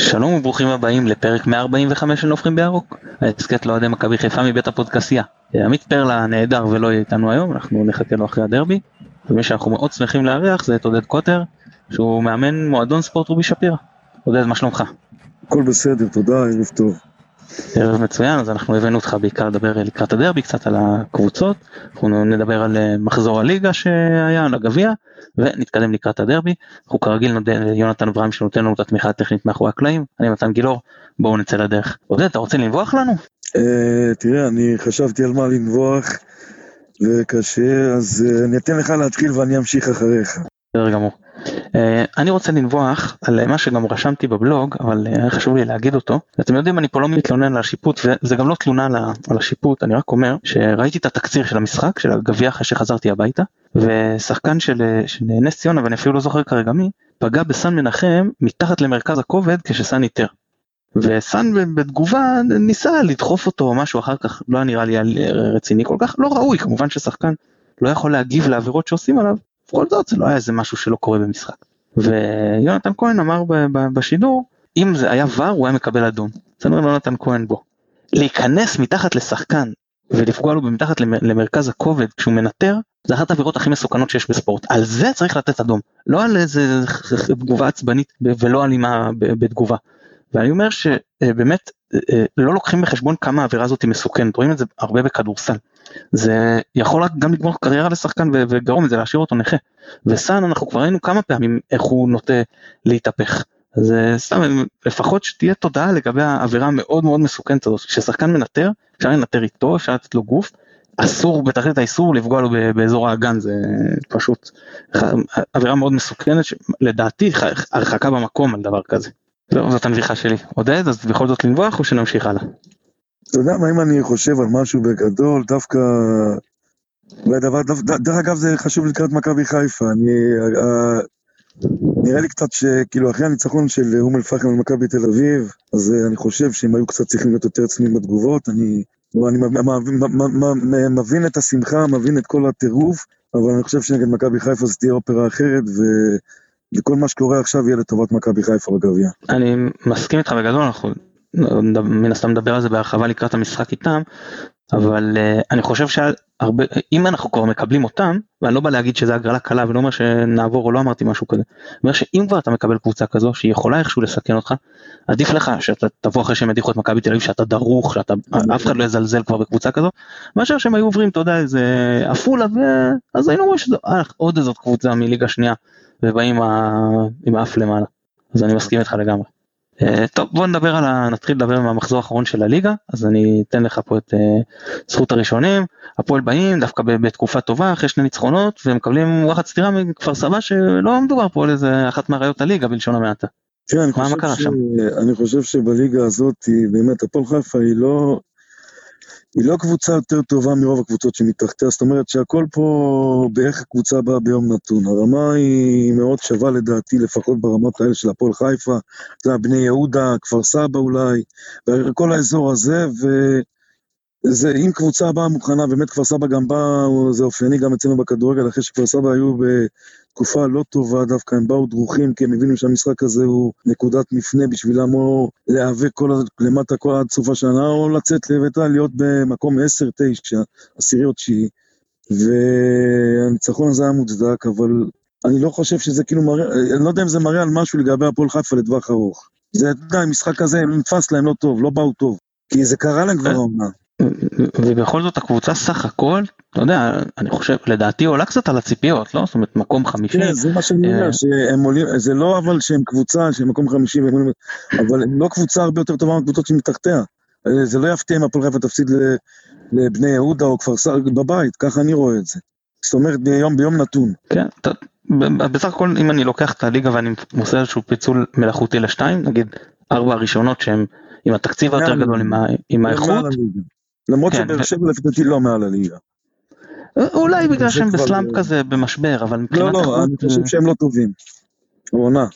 שלום וברוכים הבאים לפרק 145 של נופחים בירוק, ההסכת לאוהדי מכבי חיפה מבית הפודקסייה. עמית פרלה הנהדר ולא יהיה איתנו היום, אנחנו נחכה לו אחרי הדרבי, ומי שאנחנו מאוד שמחים לארח זה את עודד קוטר, שהוא מאמן מועדון ספורט רובי שפירא. עודד, מה שלומך? הכל בסדר, תודה, ערב טוב. ערב מצוין, אז אנחנו הבאנו אותך בעיקר לדבר לקראת הדרבי, קצת על הקבוצות, אנחנו נדבר על אה, מחזור הליגה שהיה, על הגביע, ונתקדם לקראת הדרבי. אנחנו כרגיל נודה ליונתן אברהם שנותן לנו את התמיכה הטכנית מאחורי הקלעים, אני מתן גילאור, בואו נצא לדרך. עודד, אתה רוצה לנבוח לנו? אה, תראה, אני חשבתי על מה לנבוח, וקשה, אז אה, אני אתן לך להתחיל ואני אמשיך אחריך. בסדר גמור. אה, אני רוצה לנבוח על מה שגם רשמתי בבלוג, אבל היה חשוב לי להגיד אותו. אתם יודעים, אני פה לא מתלונן על השיפוט, וזה גם לא תלונה על השיפוט, אני רק אומר שראיתי את התקציר של המשחק, של הגביע אחרי שחזרתי הביתה, ושחקן של, של נס ציונה, ואני אפילו לא זוכר כרגע מי, פגע בסן מנחם מתחת למרכז הכובד כשסן איתר. וסן בתגובה ניסה לדחוף אותו או משהו אחר כך, לא נראה לי רציני כל כך, לא ראוי, כמובן ששחקן לא יכול להגיב לעבירות שעושים עליו, בכל זאת זה לא היה איזה משהו שלא קורה במשחק. ויונתן כהן אמר בשידור, אם זה היה ור הוא היה מקבל אדום. זה אומר ליונתן כהן בו. להיכנס מתחת לשחקן ולפגוע לו מתחת למרכז הכובד כשהוא מנטר, זה אחת העבירות הכי מסוכנות שיש בספורט. על זה צריך לתת אדום, לא על איזה תגובה עצבנית ולא אלימה בתגובה. ואני אומר שבאמת לא לוקחים בחשבון כמה העבירה הזאת היא מסוכנת, רואים את זה הרבה בכדורסל. זה יכול גם לגמור קריירה לשחקן וגרום את זה להשאיר אותו נכה. וסאן אנחנו כבר ראינו כמה פעמים איך הוא נוטה להתהפך. אז סתם לפחות שתהיה תודעה לגבי העבירה המאוד מאוד מסוכנת הזאת. כששחקן מנטר, אפשר לנטר איתו, אפשר לתת לו גוף, אסור בתכלית האיסור לפגוע לו באזור האגן, זה פשוט עבירה מאוד מסוכנת, לדעתי הרחקה במקום על דבר כזה. זהו, זאת הנביכה שלי. עודד, אז בכל זאת לנבוח או שנמשיך הלאה? אתה יודע מה, אם אני חושב על משהו בגדול, דווקא... דבר, דרך אגב זה חשוב לקראת מכבי חיפה, אני... נראה לי קצת שכאילו אחרי הניצחון של אום אל-פחם על מכבי תל אביב, אז אני חושב שהם היו קצת צריכים להיות יותר צנועים בתגובות, אני, אני מבין את השמחה, מבין את כל הטירוף, אבל אני חושב שנגד מכבי חיפה זה תהיה אופרה אחרת, ו... וכל מה שקורה עכשיו יהיה לטובת מכבי חיפה בגביע. אני מסכים איתך בגדול, אנחנו מן הסתם נדבר על זה בהרחבה לקראת המשחק איתם, אבל uh, אני חושב שהרבה, אם אנחנו כבר מקבלים אותם, ואני לא בא להגיד שזה הגרלה קלה ולא אומר שנעבור או לא אמרתי משהו כזה, אני אומר שאם כבר אתה מקבל קבוצה כזו שהיא יכולה איכשהו לסכן אותך, עדיף לך שאתה תבוא אחרי שהם ידיחו את מכבי תל אביב שאתה דרוך, שאתה, אף אחד לא יזלזל כבר בקבוצה כזו, מאשר שהם היו עוברים, אתה יודע, איזה עפולה, ואז היינו רואים שזה אה, עוד איזאת קבוצה מליגה שנייה, ובאים עם האף למעלה, אז אני מסכים איתך לגמרי. אה, טוב בוא נדבר על ה... נתחיל לדבר מהמחזור האחרון של הליגה אז אני אתן לך פה את uh, זכות הראשונים הפועל באים דווקא בתקופה טובה אחרי שני ניצחונות ומקבלים וואחד סטירה מכפר סבא שלא מדובר פה על איזה אחת מאריות הליגה בלשון המעטה. תראה, אני, ש... אני חושב שבליגה הזאת באמת הפועל חיפה היא לא היא לא קבוצה יותר טובה מרוב הקבוצות שמתחתיה, זאת אומרת שהכל פה בערך הקבוצה באה ביום נתון. הרמה היא מאוד שווה לדעתי, לפחות ברמות האלה של הפועל חיפה, זה בני יהודה, כפר סבא אולי, וכל האזור הזה, וזה, אם קבוצה באה מוכנה, באמת כפר סבא גם באה, זה אופייני גם אצלנו בכדורגל, אחרי שכפר סבא היו בתקופה לא טובה, דווקא הם באו דרוכים, כי הם הבינו שהמשחק הזה הוא נקודת מפנה בשבילם, או להיאבק כל למטה כל עד סוף השנה, או לצאת לביתה, להיות במקום 10-9, עשירי או תשיעי. והניצחון הזה היה מוצדק, אבל אני לא חושב שזה כאילו מראה, אני לא יודע אם זה מראה על משהו לגבי הפועל חיפה לטווח ארוך. זה, אתה יודע, המשחק הזה נתפס להם לא טוב, לא באו טוב. כי זה קרה להם כבר העונה. ובכל זאת הקבוצה סך הכל, אתה יודע, אני חושב, לדעתי עולה קצת על הציפיות, לא? זאת אומרת, מקום חמישי. כן, זה מה שאני אומר, אה, שהם עולים, זה לא אבל שהם קבוצה, שהם מקום חמישי, אבל הם לא קבוצה הרבה יותר טובה מהקבוצות שמתחתיה. אה, זה לא יפתיע אם הפועל חיפה תפסיד לבני יהודה או כפר סבא בבית, ככה אני רואה את זה. זאת אומרת, ביום, ביום נתון. כן, בסך הכל אם אני לוקח את הליגה ואני עושה איזשהו פיצול מלאכותי לשתיים, נגיד ארבע הראשונות שהם עם התקציב היותר גדול, עם האיכות. למרות כן, שבאר שבע לפי דעתי לא מעל הליגה. אולי בגלל שהם בסלאמפ כזה במשבר, אבל מבחינת... לא, לא, אני חושב שהם לא טובים. העונה.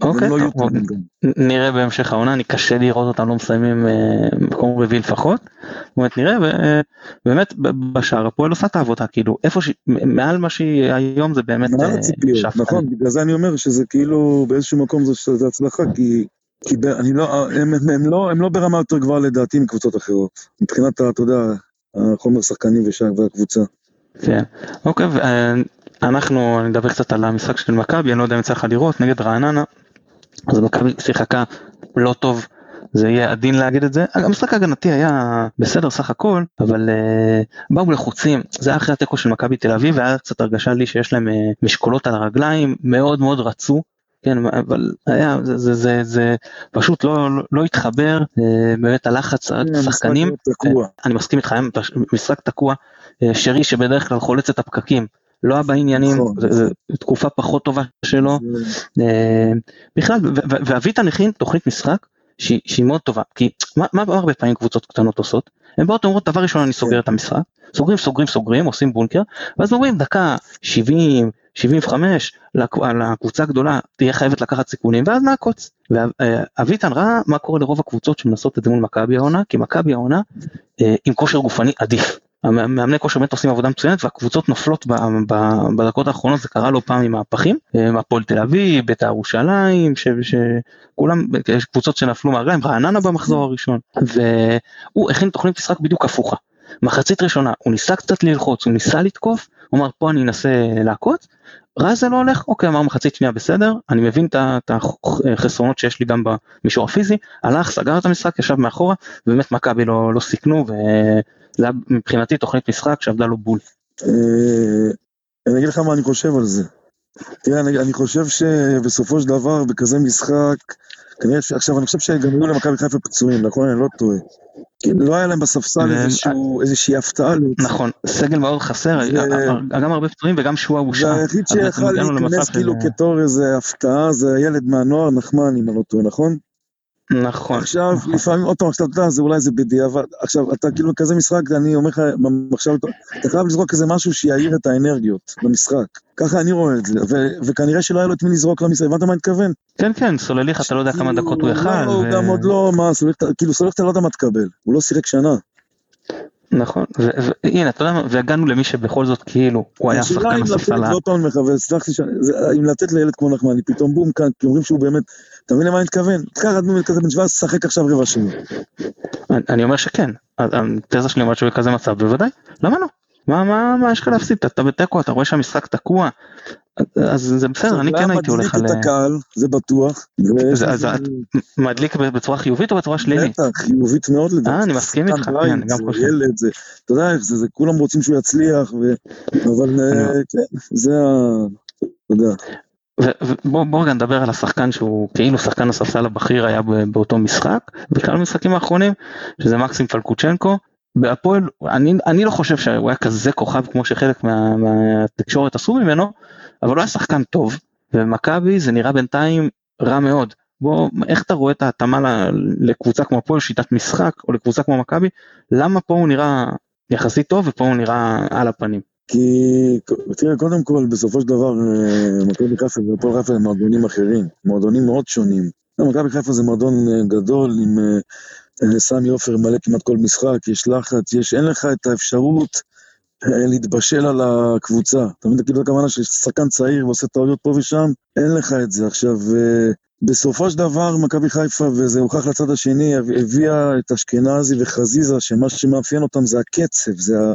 אוקיי, לא נראה בהמשך העונה, אני קשה לראות אותם לא מסיימים אה, מקום רביעי לפחות. באמת נראה, ובאמת בשער הפועל עושה את העבודה, כאילו איפה ש... מעל מה שהיא היום זה באמת מעל אה, הציפיות, נכון, בגלל זה אני אומר שזה כאילו באיזשהו מקום זו הצלחה, כי כי ב, אני לא, הם, הם, הם, לא, הם לא ברמה יותר גבוהה לדעתי מקבוצות אחרות. מבחינת, אתה יודע, החומר שחקנים והקבוצה. כן, אוקיי, אנחנו, אני אדבר קצת על המשחק של מכבי, אני לא יודע אם יצא לך לראות, נגד רעננה, אז מכבי שיחקה לא טוב, זה יהיה עדין להגיד את זה, המשחק ההגנתי היה בסדר סך הכל, אבל uh, באו לחוצים, זה היה אחרי התיקו של מכבי תל אביב, והיה קצת הרגשה לי שיש להם uh, משקולות על הרגליים, מאוד מאוד רצו, כן, אבל היה, זה, זה, זה, זה פשוט לא, לא, לא התחבר, אה, באמת הלחץ, השחקנים, אני מסכים איתך, משחק תקוע, שרי שבדרך כלל חולץ את הפקקים, לא היה בעניינים, נכון. זו תקופה פחות טובה שלו. אה, בכלל, ואביטן הכין תוכנית משחק שהיא מאוד טובה, כי מה הרבה פעמים קבוצות קטנות עושות? הן באות ואומרות דבר ראשון אני סוגר את המשחק, סוגרים סוגרים סוגרים עושים בונקר, ואז אומרים דקה 70, 75 לקבוצה הגדולה תהיה חייבת לקחת סיכונים ואז נעקוץ. ואביטן ראה מה קורה לרוב הקבוצות שמנסות את זה מול מכבי העונה, כי מכבי העונה אה, עם כושר גופני עדיף. המאמני כושר באמת עושים עבודה מצוינת והקבוצות נופלות בדקות האחרונות זה קרה לא פעם עם מהפכים, אה, הפועל תל אביב, בית"ר ירושלים, שכולם, יש קבוצות שנפלו מהרגליים, רעננה במחזור הראשון, והוא הכין תוכנית משחק בדיוק הפוכה. מחצית ראשונה הוא ניסה קצת ללחוץ, הוא ניסה לתקוף, הוא אמר פה אני אנסה לעקוץ, רז זה לא הולך, אוקיי אמר מחצית שנייה בסדר, אני מבין את החסרונות שיש לי גם במישור הפיזי, הלך, סגר את המשחק, ישב מאחורה, ובאמת מכבי לא, לא סיכנו, זה היה מבחינתי תוכנית משחק שעבדה לו בול. אה, אני אגיד לך מה אני חושב על זה. תראה, אני חושב שבסופו של דבר, בכזה משחק, כנראה עכשיו, אני חושב שגם היו למכבי חיפה פצועים, נכון? אני לא טועה. לא היה להם בספסל איזושהי הפתעה. נכון, סגל מאוד חסר, גם הרבה פצועים וגם שואה הושע. והיחיד שיכל להיכנס כאילו כתור איזה הפתעה זה הילד מהנוער נחמן, אם אני לא טועה, נכון? נכון. עכשיו, נכון. לפעמים, עוד פעם, עכשיו אתה יודע, זה אולי זה בדיעבד, עכשיו, אתה כאילו כזה משחק, אני אומר לך, עכשיו, אתה חייב לזרוק איזה משהו שיעיר את האנרגיות במשחק. ככה אני רואה את זה, וכנראה שלא היה לו את מי לזרוק למשחק, הבנת מה אני מתכוון? כן, כן, סולליך, אתה לא יודע כמה דקות הוא יכל. הוא גם עוד לא, מה, כאילו סולליך אתה לא יודע מה תקבל, הוא לא שיחק שנה. נכון, והנה אתה יודע מה, והגענו למי שבכל זאת כאילו הוא היה שחקן הספסלה. לא פעם מכוון, סלח לי, אם לתת לילד כמו נחמני פתאום בום כאן, כי אומרים שהוא באמת, אתה מבין למה אני מתכוון? תקח אדמון כזה בן 17, שחק עכשיו רבע שני. אני אומר שכן, התזה שלי אומרת שהוא בכזה מצב, בוודאי, למה לא? מה מה מה יש לך להפסיד אתה בתיקו אתה רואה שהמשחק תקוע אז זה בסדר אני כן הייתי הולך על... זה מדליק את הקהל זה בטוח. אז מדליק בצורה חיובית או בצורה שלילית? בטח חיובית מאוד לדעתי. אה אני מסכים איתך. אני גם חושב. ילד זה אתה יודע איך זה כולם רוצים שהוא יצליח אבל אה, כן זה ה... אתה יודע. ובוא רגע נדבר על השחקן שהוא כאילו שחקן הספסל הבכיר היה באותו משחק. בכלל המשחקים האחרונים שזה מקסים פלקוצ'נקו. בהפועל אני אני לא חושב שהוא היה כזה כוכב כמו שחלק מה, מהתקשורת עשו ממנו אבל הוא היה שחקן טוב ומכבי זה נראה בינתיים רע מאוד. בוא איך אתה רואה את ההתאמה לקבוצה כמו הפועל שיטת משחק או לקבוצה כמו מכבי? למה פה הוא נראה יחסית טוב ופה הוא נראה על הפנים. כי תראה קודם כל בסופו של דבר אה, מכבי חיפה והפועל חיפה הם מועדונים אחרים מועדונים מאוד שונים. מכבי חיפה זה מועדון אה, גדול עם אה, סמי עופר מלא כמעט כל משחק, יש לחץ, יש, אין לך את האפשרות להתבשל על הקבוצה. אתה מבין, כאילו הכוונה ששחקן צעיר ועושה טעויות פה ושם, אין לך את זה. עכשיו, בסופו של דבר, מכבי חיפה, וזה הוכח לצד השני, הביאה את אשכנזי וחזיזה, שמה שמאפיין אותם זה הקצב, זה ה...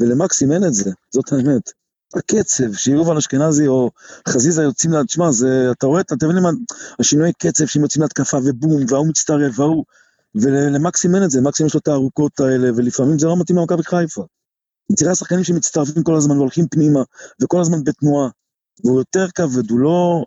ולמקסים אין את זה, זאת האמת. הקצב, שיובל אשכנזי או חזיזה יוצאים, תשמע, זה, אתה רואה, אתה מבין מה, השינוי קצב שהם יוצאים להתקפה ובום, וההוא מצטרף, וההוא, ולמקסים אין את זה, מקסים יש לו את הארוכות האלה, ולפעמים זה לא מתאים למכבי חיפה. תראה שחקנים שמצטרפים כל הזמן והולכים פנימה, וכל הזמן בתנועה, והוא יותר כבד, הוא לא,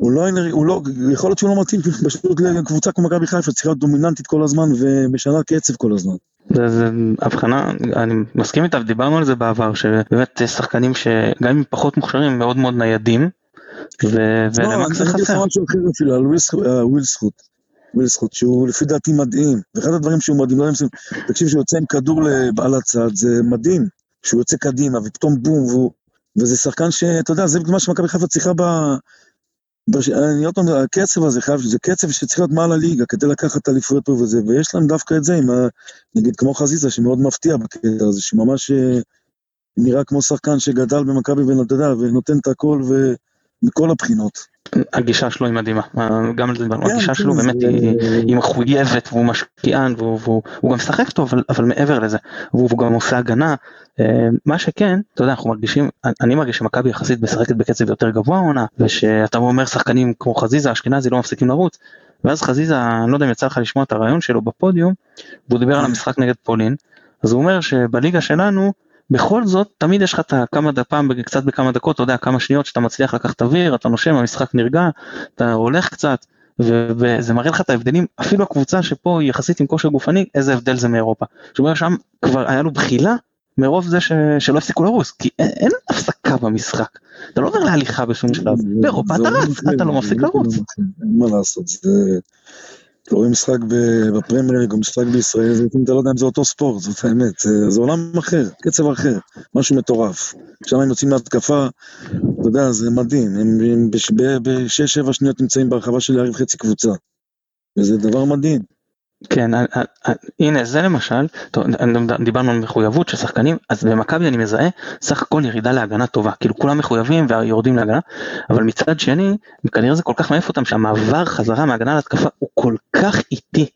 הוא לא, הוא לא, יכול להיות שהוא לא מתאים פשוט לקבוצה כמו מכבי חיפה, צריכה להיות דומיננטית כל הזמן ומשנה קצב כל הזמן. זה, זה הבחנה, אני מסכים איתה, דיברנו על זה בעבר, שבאמת שחקנים שגם אם פחות מוכשרים, מאוד מאוד ניידים, ולמקס זה חסר. אני אגיד לך משהו אחר אפילו, על וויל זכות. שהוא לפי דעתי מדהים, ואחד הדברים שהוא מדהים, לא יודע אם תקשיב, שהוא יוצא עם כדור לבעל הצד, זה מדהים, שהוא יוצא קדימה, ופתאום בום, וזה שחקן שאתה יודע, זה מה שמכבי חיפה צריכה. אני עוד פעם, הקצב הזה חייב, זה קצב שצריך להיות מעל הליגה כדי לקחת אליפויות פה וזה, ויש להם דווקא את זה עם ה... נגיד כמו חזיזה שמאוד מפתיע בקטע הזה, שממש אה, נראה כמו שחקן שגדל במכבי ונותן את הכל ומכל הבחינות. הגישה שלו היא מדהימה, גם על זה דיברנו, כן, הגישה כן, שלו באמת היא מחויבת והוא משקיען והוא והוא- הוא גם משחק טוב אבל- מעבר לזה והוא גם עושה הגנה. אה, מה שכן, אתה יודע, אנחנו מרגישים, אני מרגיש שמכבי יחסית משחקת בקצב יותר גבוה העונה ושאתה אומר שחקנים כמו חזיזה אשכנזי לא מפסיקים לרוץ ואז חזיזה, אני לא יודע אם יצא לך לשמוע את הרעיון שלו בפודיום, והוא דיבר על המשחק נגד פולין, אז הוא אומר שבליגה שלנו בכל זאת תמיד יש לך את הכמה ד- פעם קצת בכמה דקות אתה יודע כמה שניות שאתה מצליח לקחת אוויר אתה נושם המשחק נרגע אתה הולך קצת וזה מראה לך את ההבדלים אפילו הקבוצה שפה היא יחסית עם כושר גופני איזה הבדל זה מאירופה. זאת אומרת שם כבר היה לו בחילה מרוב זה ש... שלא הפסיקו לרוץ כי אין, אין הפסקה במשחק אתה לא עובר להליכה בשום שלב באירופה אתה רץ אתה לא זה מפסיק באמת לרוץ. אין מה לעשות, זה... אתה רואה משחק ב- בפרמייר ליג או משחק בישראל, זה לפעמים אתה לא יודע אם זה אותו ספורט, זאת האמת, זה, עולם אחר, קצב אחר, משהו מטורף. הם יוצאים להתקפה, אתה יודע, זה מדהים, הם בשש-שבע שניות נמצאים ברחבה של יריב חצי קבוצה. וזה דבר מדהים. כן, אה, אה, אה, הנה זה למשל, דיברנו על מחויבות של שחקנים, אז במכבי אני מזהה סך הכל ירידה להגנה טובה, כאילו כולם מחויבים ויורדים להגנה, אבל מצד שני, כנראה זה כל כך מעיף אותם שהמעבר חזרה מהגנה להתקפה הוא כל כך איטי,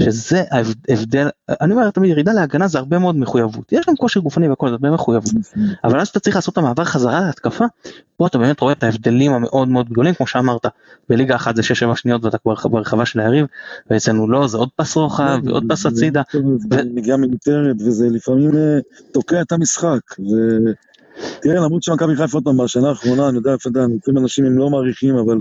שזה ההבדל, אני אומר תמיד ירידה להגנה זה הרבה מאוד מחויבות, יש גם כושר גופני והכל, זה הרבה מחויבות, אבל אז אתה צריך לעשות את המעבר חזרה להתקפה, פה אתה באמת רואה את ההבדלים המאוד מאוד גדולים, כמו שאמרת, בליגה אחת זה 6-7 שניות ואתה כבר ברחבה של היריב, ואצלנו לא, זה עוד פס רוחב ועוד פס הצידה. זה נגיעה מיותרת, וזה לפעמים אה, תוקע את המשחק. תראה, למרות שמכבי חיפה עוד פעם בשנה האחרונה, אני יודע, לפעמים אנשים הם לא מעריכים, אבל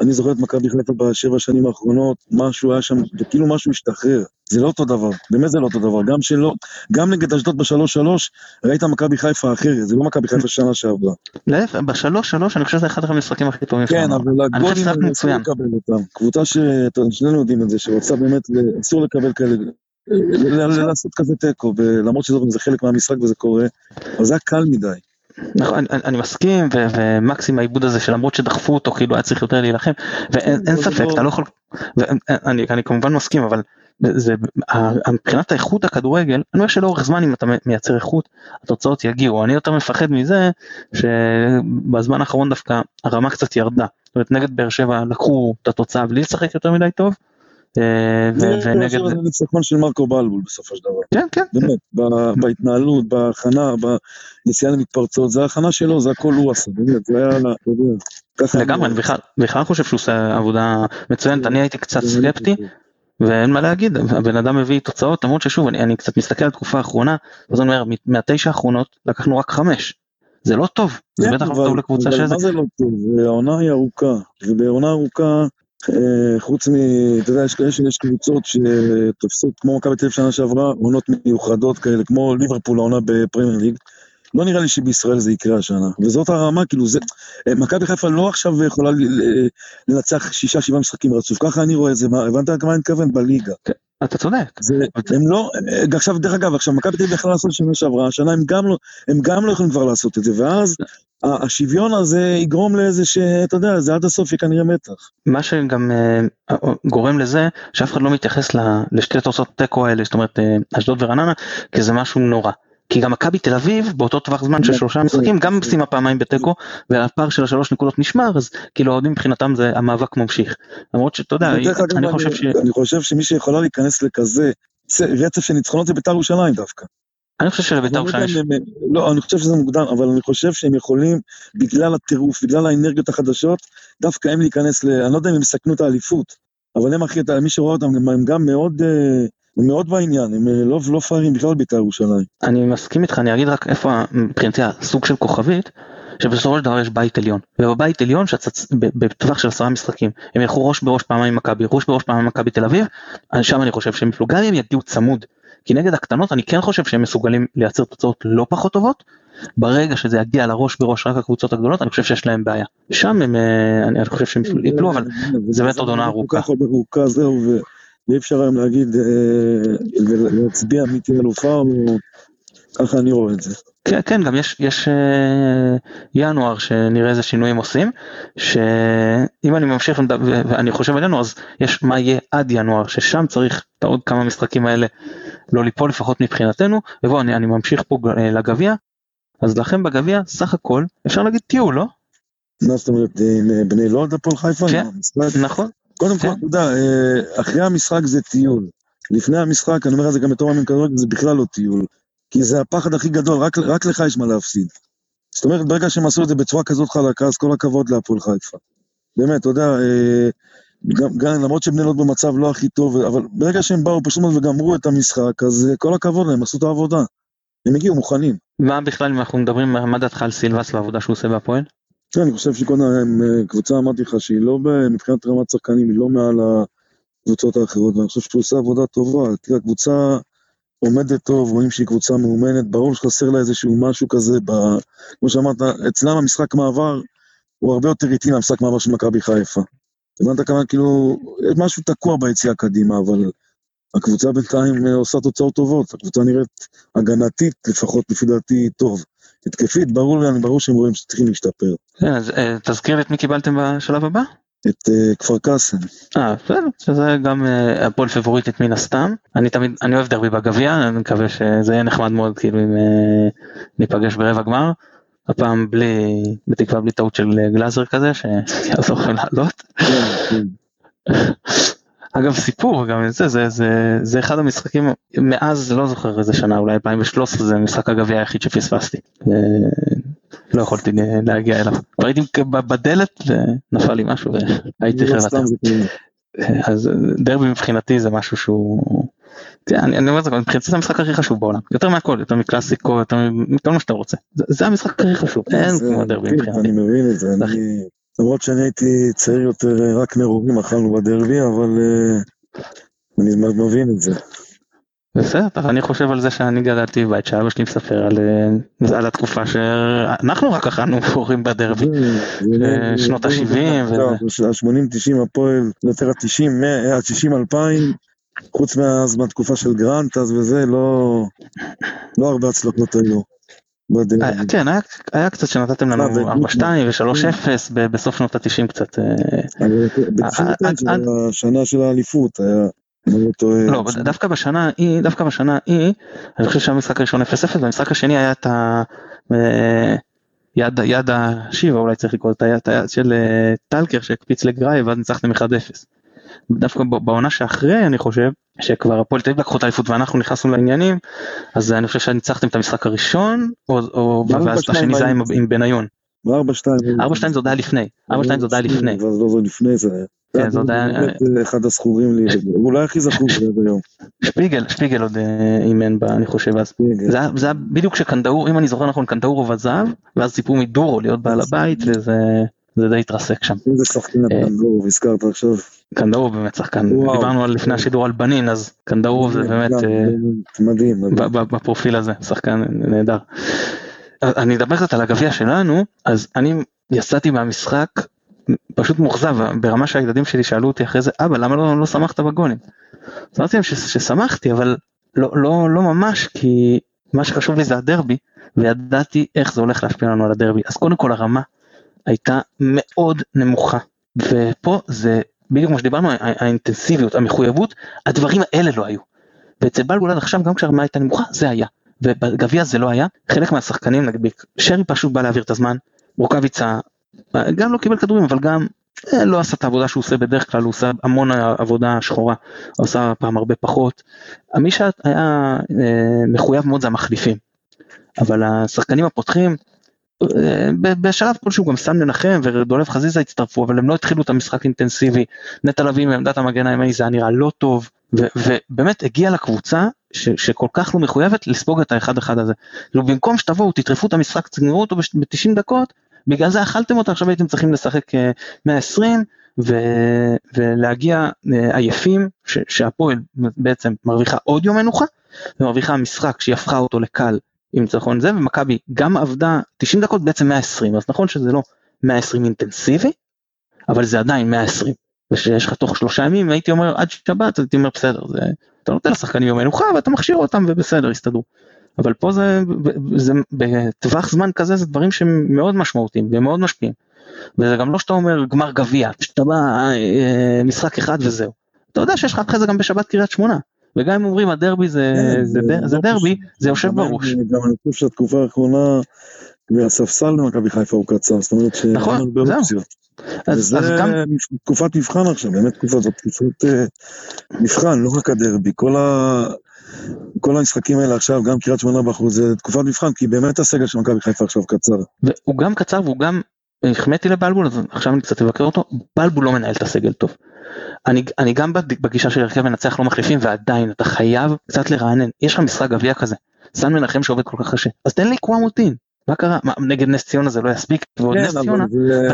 אני זוכר את מכבי חיפה בשבע שנים האחרונות, משהו היה שם, וכאילו משהו השתחרר. זה לא אותו דבר, באמת זה לא אותו דבר. גם שלא, גם נגד אשדוד בשלוש שלוש, ראית מכבי חיפה אחרת, זה לא מכבי חיפה שנה שעברה. להפך, בשלוש שלוש אני חושב שזה אחד המשחקים הכי טובים כן. אבל הגולים שזה אסור. לקבל אותם. קבוצה ששנינו יודעים את זה, שרוצה באמת, אסור לקבל כאלה, ל- לעשות כזה תיקו, ולמרות שזה חלק מהמשחק וזה קורה, אבל זה היה קל מדי. נכון, אני, אני מסכים ו- ומקסים העיבוד הזה שלמרות שדחפו אותו כאילו היה צריך יותר להילחם ואין ספק אתה לא יכול, ואני אני כמובן מסכים אבל זה מבחינת האיכות הכדורגל אני אומר שלאורך זמן אם אתה מייצר איכות התוצאות יגיעו. אני יותר מפחד מזה שבזמן האחרון דווקא הרמה קצת ירדה. זאת אומרת נגד באר שבע לקחו את התוצאה בלי לשחק יותר מדי טוב ונגד זה ניצחון של מרקו בלבול בסופו של דבר. כן כן באמת, בהתנהלות, בהכנה, ביציאה למתפרצות, זה ההכנה שלו, זה הכל הוא עשה, באמת, זה היה. לגמרי אני בכלל חושב שהוא עושה עבודה מצוינת אני הייתי קצת סקפטי ואין מה להגיד, הבן אדם מביא תוצאות, למרות ששוב, אני, אני קצת מסתכל על התקופה האחרונה, אז אני אומר, מהתשע האחרונות לקחנו רק חמש. זה לא טוב, זה כן, בטח לא טוב לקבוצה אבל שזה. מה זה לא טוב? העונה היא ארוכה, ובעונה ארוכה, אה, חוץ מ... אתה יודע, יש, יש, יש קבוצות שתופסות, כמו מכבי תל אביב שנה שעברה, עונות מיוחדות כאלה, כמו ליברפול העונה בפרמייר ליג. לא נראה לי שבישראל זה יקרה השנה, וזאת הרמה, כאילו זה, אה, מכבי חיפה לא עכשיו יכולה לנצח שישה שבעה משחקים רצוף, ככה אני רואה את זה, הבנת מה אני מתכוון? בליגה. אתה צודק. הם לא, עכשיו, דרך אגב, עכשיו, מכבי תל אביב יכלה לעשות שנה שעברה, השנה הם גם לא, הם גם לא יכולים כבר לעשות את זה, ואז השוויון הזה יגרום לאיזה שאתה יודע, זה עד הסוף יהיה כנראה מתח. מה שגם אה, גורם לזה שאף אחד לא מתייחס לשתי תוצאות תיקו האלה, זאת אומרת אה, אשדוד ורעננה, כי זה משהו נורא. כי גם מכבי תל אביב באותו טווח זמן של שלושה משחקים גם סיימה פעמיים בתיקו והפער של השלוש נקודות נשמר אז כאילו האוהדים מבחינתם זה המאבק ממשיך. למרות שאתה יודע אני חושב ש... אני חושב שמי שיכולה להיכנס לכזה רצף של ניצחונות זה בית"ר ירושלים דווקא. אני חושב שלבית"ר לא ירושלים יש לא, אני חושב שזה מוקדם, אבל אני חושב שהם יכולים, בגלל הטירוף, בגלל האנרגיות החדשות, דווקא הם להיכנס ל... אני לא יודע אם הם יסכנו את האליפות, אבל הם הכי, מי שרואה אותם, הם- הם גם מאוד, אה, הם מאוד בעניין, הם אה, לא לא פראיירים בכלל בית"ר ירושלים. אני מסכים איתך אני אגיד רק איפה מבחינתי הסוג של כוכבית שבסופו של דבר יש בית עליון ובבית עליון ב- בטווח של עשרה משחקים הם ילכו ראש בראש פעמיים מכבי ראש בראש פעמיים מכבי תל אביב שם אני חושב שהם יפלו גם אם יגיעו צמוד כי נגד הקטנות אני כן חושב שהם מסוגלים לייצר תוצאות לא פחות טובות ברגע שזה יגיע לראש בראש רק הקבוצות הגדולות אני חושב שיש להם בעיה שם הם אה, אני אני חושב שהם יפלו אבל זה באמת עוד עונה ארוכה. ואי אפשר היום להגיד, אה, ולהצביע מי תהיה אלופה, או... ככה אני רואה את זה. כן, כן, גם יש, יש אה, ינואר שנראה איזה שינויים עושים, שאם אני ממשיך ואני חושב עלינו אז יש מה יהיה עד ינואר, ששם צריך את העוד כמה משחקים האלה לא ליפול לפחות מבחינתנו, ובואו אני, אני ממשיך פה אה, לגביע, אז לכם בגביע סך הכל אפשר להגיד טיול, לא? מה זאת אומרת, בני לוד הפועל חיפה? כן, נכון. קודם כל, אתה יודע, אחרי המשחק זה טיול. לפני המשחק, אני אומר את זה גם בתור מאמן כדורגל, זה בכלל לא טיול. כי זה הפחד הכי גדול, רק, רק לך יש מה להפסיד. זאת אומרת, ברגע שהם עשו את זה בצורה כזאת חלקה, אז כל הכבוד להפועל חיפה. באמת, אתה יודע, אה, גם, גם למרות שבני לוד במצב לא הכי טוב, אבל ברגע שהם באו פשוט וגמרו את המשחק, אז אה, כל הכבוד להם, עשו את העבודה. הם הגיעו מוכנים. מה בכלל, אם אנחנו מדברים, מה דעתך על סילבס והעבודה שהוא עושה בהפועל? כן, אני חושב שקודם, אה, קבוצה אמרתי לך שהיא לא, מבחינת רמת שחקנים, היא לא מעל הקבוצות האחרות, ואני חושב שהוא עושה עבודה טובה. תראה, הקבוצה עומדת טוב, רואים שהיא קבוצה מאומנת, ברור שחסר לה איזשהו משהו כזה, ב... כמו שאמרת, אצלם המשחק מעבר הוא הרבה יותר איטי מהמשחק מעבר של מכבי חיפה. הבנת כמה, כאילו, משהו תקוע ביציאה קדימה, אבל הקבוצה בינתיים אה, עושה תוצאות טובות, הקבוצה נראית הגנתית, לפחות לפי דעתי, טוב. התקפית, ברור לי, ברור שהם רואים שצריכים להשתפר. כן, אז אה, תזכיר את מי קיבלתם בשלב הבא? את uh, כפר קאסם. אה, בסדר, שזה גם uh, הפועל פבוריטית מן הסתם. אני תמיד, אני אוהב דרבי בגביע, אני מקווה שזה יהיה נחמד מאוד כאילו אם uh, ניפגש ברבע גמר. הפעם בלי, בתקווה בלי טעות של גלאזר כזה, שיעזור לכם לעלות. אגב סיפור גם זה, זה, זה, זה אחד המשחקים, מאז לא זוכר איזה שנה, אולי 2013 זה משחק הגביע היחיד שפספסתי. לא יכולתי להגיע אליו. ראיתי בדלת ונפל לי משהו והייתי חייב אז דרבי מבחינתי זה משהו שהוא, אני, אני אומר את זה, מבחינתי זה המשחק הכי חשוב בעולם, יותר מהכל, יותר מקלאסיקו, יותר מכל מה שאתה רוצה, זה, זה המשחק הכי חשוב, אין כמו דרבי מבחינתי. אני מבין את זה, אני, למרות שאני הייתי צעיר יותר, רק נרורים אכלנו בדרבי, אבל uh, אני מבין את זה. בסדר, אני חושב על זה שאני גדלתי בבית שאבא שלי מספר על, אה, על התקופה שאנחנו רק אכלנו פורים בדרבי, אה, שנות ה-70. ה-80-90 הפועל, יותר ה-90, ה-60-2000, חוץ מהתקופה של גרנט אז וזה, לא, לא הרבה הצלחות היו. אה, כן, היה קצת שנתתם לנו 4-2 ו-3-0 בסוף שנות ה-90 קצת. השנה של האליפות היה... לא, דווקא בשנה ההיא, דווקא בשנה ההיא, אני חושב שהמשחק הראשון 0-0 והמשחק השני היה את ה... יד, יד השיבה אולי צריך לקרוא את היד של טלקר שהקפיץ לגראי ואז ניצחתם 1-0. דווקא בעונה שאחרי אני חושב שכבר הפועל תל אביב לקחו את האליפות ואנחנו נכנסנו לעניינים אז אני חושב שניצחתם את המשחק הראשון או, או ואז השני זה היה עם, עם בניון. 4-2 4-2 זה עוד היה לפני 4-2 זה עוד היה לפני. זה לא לפני זה. כן, זה עוד היה... אחד הזכורים לי, אולי הכי זכור שלי עד היום. שפיגל, שפיגל עוד אה, אימן בה, אני חושב, אז. זה היה בדיוק כשקנדאור, אם אני זוכר נכון, קנדאור עובד זהב, ואז ציפו מדורו להיות בעל הבית, וזה... זה די התרסק שם. איזה שחקן אה, קנדאור, הזכרת עכשיו. קנדאור באמת שחקן, דיברנו על לפני השידור על בנין, אז קנדאור זה באמת אה, מדהים, בפרופיל הזה, שחקן נהדר. אני אדבר קצת על הגביע שלנו, אז אני יצאתי מהמשחק פשוט מאוכזב ברמה שהילדים שלי שאלו אותי אחרי זה אבא למה לא, לא שמחת בגולים. אז אמרתי להם ששמחתי אבל לא, לא, לא ממש כי מה שחשוב לי זה הדרבי וידעתי איך זה הולך להשפיע לנו על הדרבי. אז קודם כל הרמה הייתה מאוד נמוכה. ופה זה בדיוק כמו שדיברנו האינטנסיביות המחויבות הדברים האלה לא היו. ואצל בלבול עד עכשיו גם כשהרמה הייתה נמוכה זה היה ובגביע זה לא היה חלק מהשחקנים נגיד שרי פשוט בא להעביר את הזמן רוקאביצה גם לא קיבל כדורים אבל גם אה, לא עשה את העבודה שהוא עושה בדרך כלל הוא עושה המון עבודה שחורה הוא עשה פעם הרבה פחות. מי שהיה אה, מחויב מאוד זה המחליפים אבל השחקנים הפותחים אה, בשלב כלשהו גם סן מנחם ודולב חזיזה הצטרפו אבל הם לא התחילו את המשחק אינטנסיבי נטע לביא מעמדת המגן הימני זה היה נראה לא טוב ובאמת הגיע לקבוצה ש, שכל כך לא מחויבת לספוג את האחד אחד הזה. במקום שתבואו תטרפו את המשחק תגמרו אותו ב-90 דקות בגלל זה אכלתם אותה, עכשיו הייתם צריכים לשחק 120 אה, ו, ולהגיע אה, עייפים, שהפועל בעצם מרוויחה עוד יום מנוחה, ומרוויחה משחק שהיא הפכה אותו לקל עם ניצחון זה, ומכבי גם עבדה 90 דקות בעצם 120, אז נכון שזה לא 120 אינטנסיבי, אבל זה עדיין 120. ושיש לך תוך שלושה ימים הייתי אומר עד שבת הייתי אומר בסדר זה אתה נותן לשחקנים יום מנוחה ואתה מכשיר אותם ובסדר יסתדרו. אבל פה זה, זה בטווח זמן כזה זה דברים שהם מאוד משמעותיים ומאוד משפיעים. וזה גם לא שאתה אומר גמר גביע, שאתה בא אה, משחק אחד וזהו. אתה יודע שיש לך אחרי זה גם בשבת קריית שמונה. וגם אם אומרים הדרבי זה, כן, זה, זה, זה, זה דרבי, זה יושב בראש. גם אני חושב שהתקופה האחרונה והספסל במכבי חיפה הוא קצר, זאת אומרת שאין נכון, הרבה. אופציות. אז, וזה גם, תקופת מבחן עכשיו, באמת תקופה, זאת תקופת אה, מבחן, לא רק הדרבי. כל, ה... כל המשחקים האלה עכשיו, גם קריית שמונה בחוץ, זה תקופת מבחן, כי באמת הסגל של מכבי חיפה עכשיו קצר. והוא גם קצר והוא גם, החמאתי לבלבול, אז עכשיו אני קצת אבקר אותו, בלבול לא מנהל את הסגל טוב. אני, אני גם בגישה של הרכב מנצח לא מחליפים ועדיין אתה חייב קצת לרענן, יש לך משחק גביע כזה, סן מנחם שעובד כל כך קשה, אז תן לי קוואמוטין, מה קרה? מה, נגד נס ציונה זה לא יספיק? ועוד נס ציונה, זה-?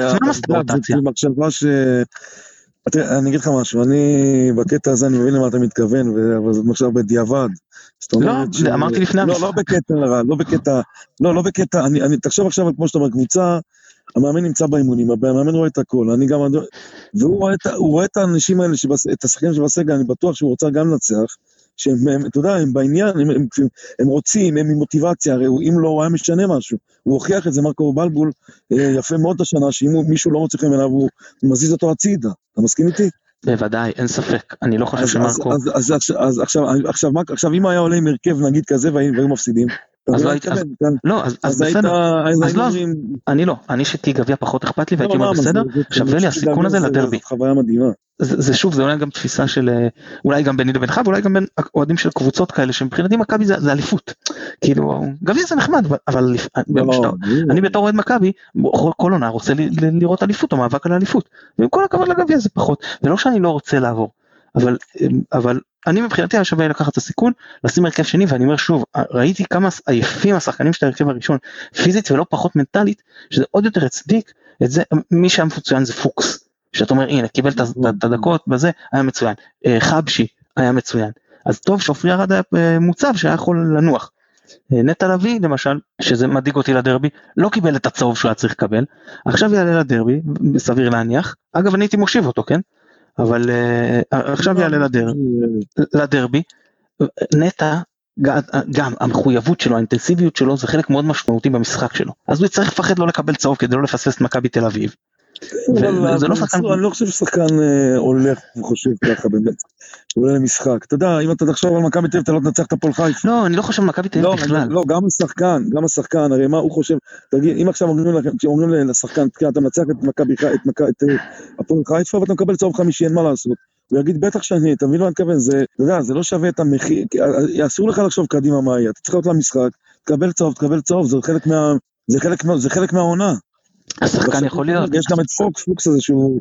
זה מחשבה ש... אני אגיד לך משהו, אני בקטע הזה, אני מבין למה אתה מתכוון, אבל זאת מחשבה בדיעבד. לא, אמרתי לפני לא, המשחק. לא בקטע רע, לא בקטע, לא, לא בקטע, אני, אני, תחשוב עכשיו, כמו שאתה אומר, קבוצה, המאמן נמצא באימונים, המאמן רואה את הכל, אני גם, והוא רואה את, רואה את האנשים האלה, שבס, את השחקנים שבסגל, אני בטוח שהוא רוצה גם לנצח, שהם, הם, אתה יודע, הם בעניין, הם, הם, הם רוצים, הם עם מוטיבציה, הרי אם לא, הוא היה משנה משהו. הוא הוכיח את זה, מרקו בלבול, אה, יפה מאוד השנה, שאם מישהו לא מוצא חן בעיניו, הוא מזיז אותו הצידה. אתה מסכים איתי? בוודאי, אין ספק, אני לא חושב אז, אז, שמרקו, אז, אז, עכשיו, אז עכשיו, עכשיו, מה- עכשיו, אם היה עולה עם הרכב נגיד כזה והיו מפסידים, אז לא היית-? לא, אז, בסדר, אז לא, אני לא, אני שתהי גביע פחות אכפת לי והייתי לא, אומר? בסדר, שווה לי הסיכון הזה לדרבי. חוויה מדהימה. זה, שוב זה אולי גם תפיסה של אה, אולי גם ביני לבינך ואולי גם בין אוהדים של קבוצות כאלה שמבחינתי מכבי זה, אליפות. כאילו גביע זה נחמד אבל, לא, לא, אני בתור אוהד מכבי כל עונה רוצה לראות אליפות או מאבק על אליפות. ועם כל הכבוד לגביע זה פחות ולא שאני לא רוצה לעבור אבל אבל אני מבחינתי היה שווה לקחת את הסיכון לשים הרכב שני ואני אומר שוב ראיתי כמה עייפים השחקנים של ההרכב הראשון פיזית ולא פחות מנטלית שזה עוד יותר הצדיק את זה מי שהיה מצוין זה פוקס. שאתה אומר הנה קיבל את את הדקות בזה היה מצוין אה, חבשי היה מצוין אז טוב שעופרי ארד היה אה, מוצב שהיה יכול לנוח. אה, נטע לביא למשל שזה מדאיג אותי לדרבי לא קיבל את הצהוב שהוא היה צריך לקבל עכשיו יעלה לדרבי סביר להניח אגב אני הייתי מושיב אותו כן אבל אה, עכשיו יעלה לדר, לדרבי. נטע גם המחויבות שלו האינטנסיביות שלו זה חלק מאוד משמעותי במשחק שלו. אז הוא יצטרך לפחד לא לקבל צהוב כדי לא לפספס את מכבי תל אביב. זה לא שחקן- אני לא חושב ששחקן אה, הולך וחושב ככה באמת. הוא עולה למשחק. אתה יודע, אם אתה תחשוב על מכבי תל אביב, אתה לא תנצח את הפועל חיפה. לא אני לא חושב מכבי תל לא, אביב בכלל. לא, גם השחקן, גם השחקן, הרי מה הוא חושב, תגיד, אם עכשיו אומרים לשחקן, אתה מנצח את אה, הפועל חיפה ואתה מקבל צהוב חמישי, אין מה לעשות. הוא יגיד, בטח שאני, אתה מבין מה אני מתכוון, זה, אתה יודע, זה לא שווה את המחיר, אה, אסור לך לחשוב קדימה מה יהיה, אתה צריך להיות למשחק, תקבל צהוב, תקבל צהוב, זה חלק מה... זה חלק, זה חלק מהעונה. השחקן יכול להיות. יש גם את פוקס, פוקס הזה שהוא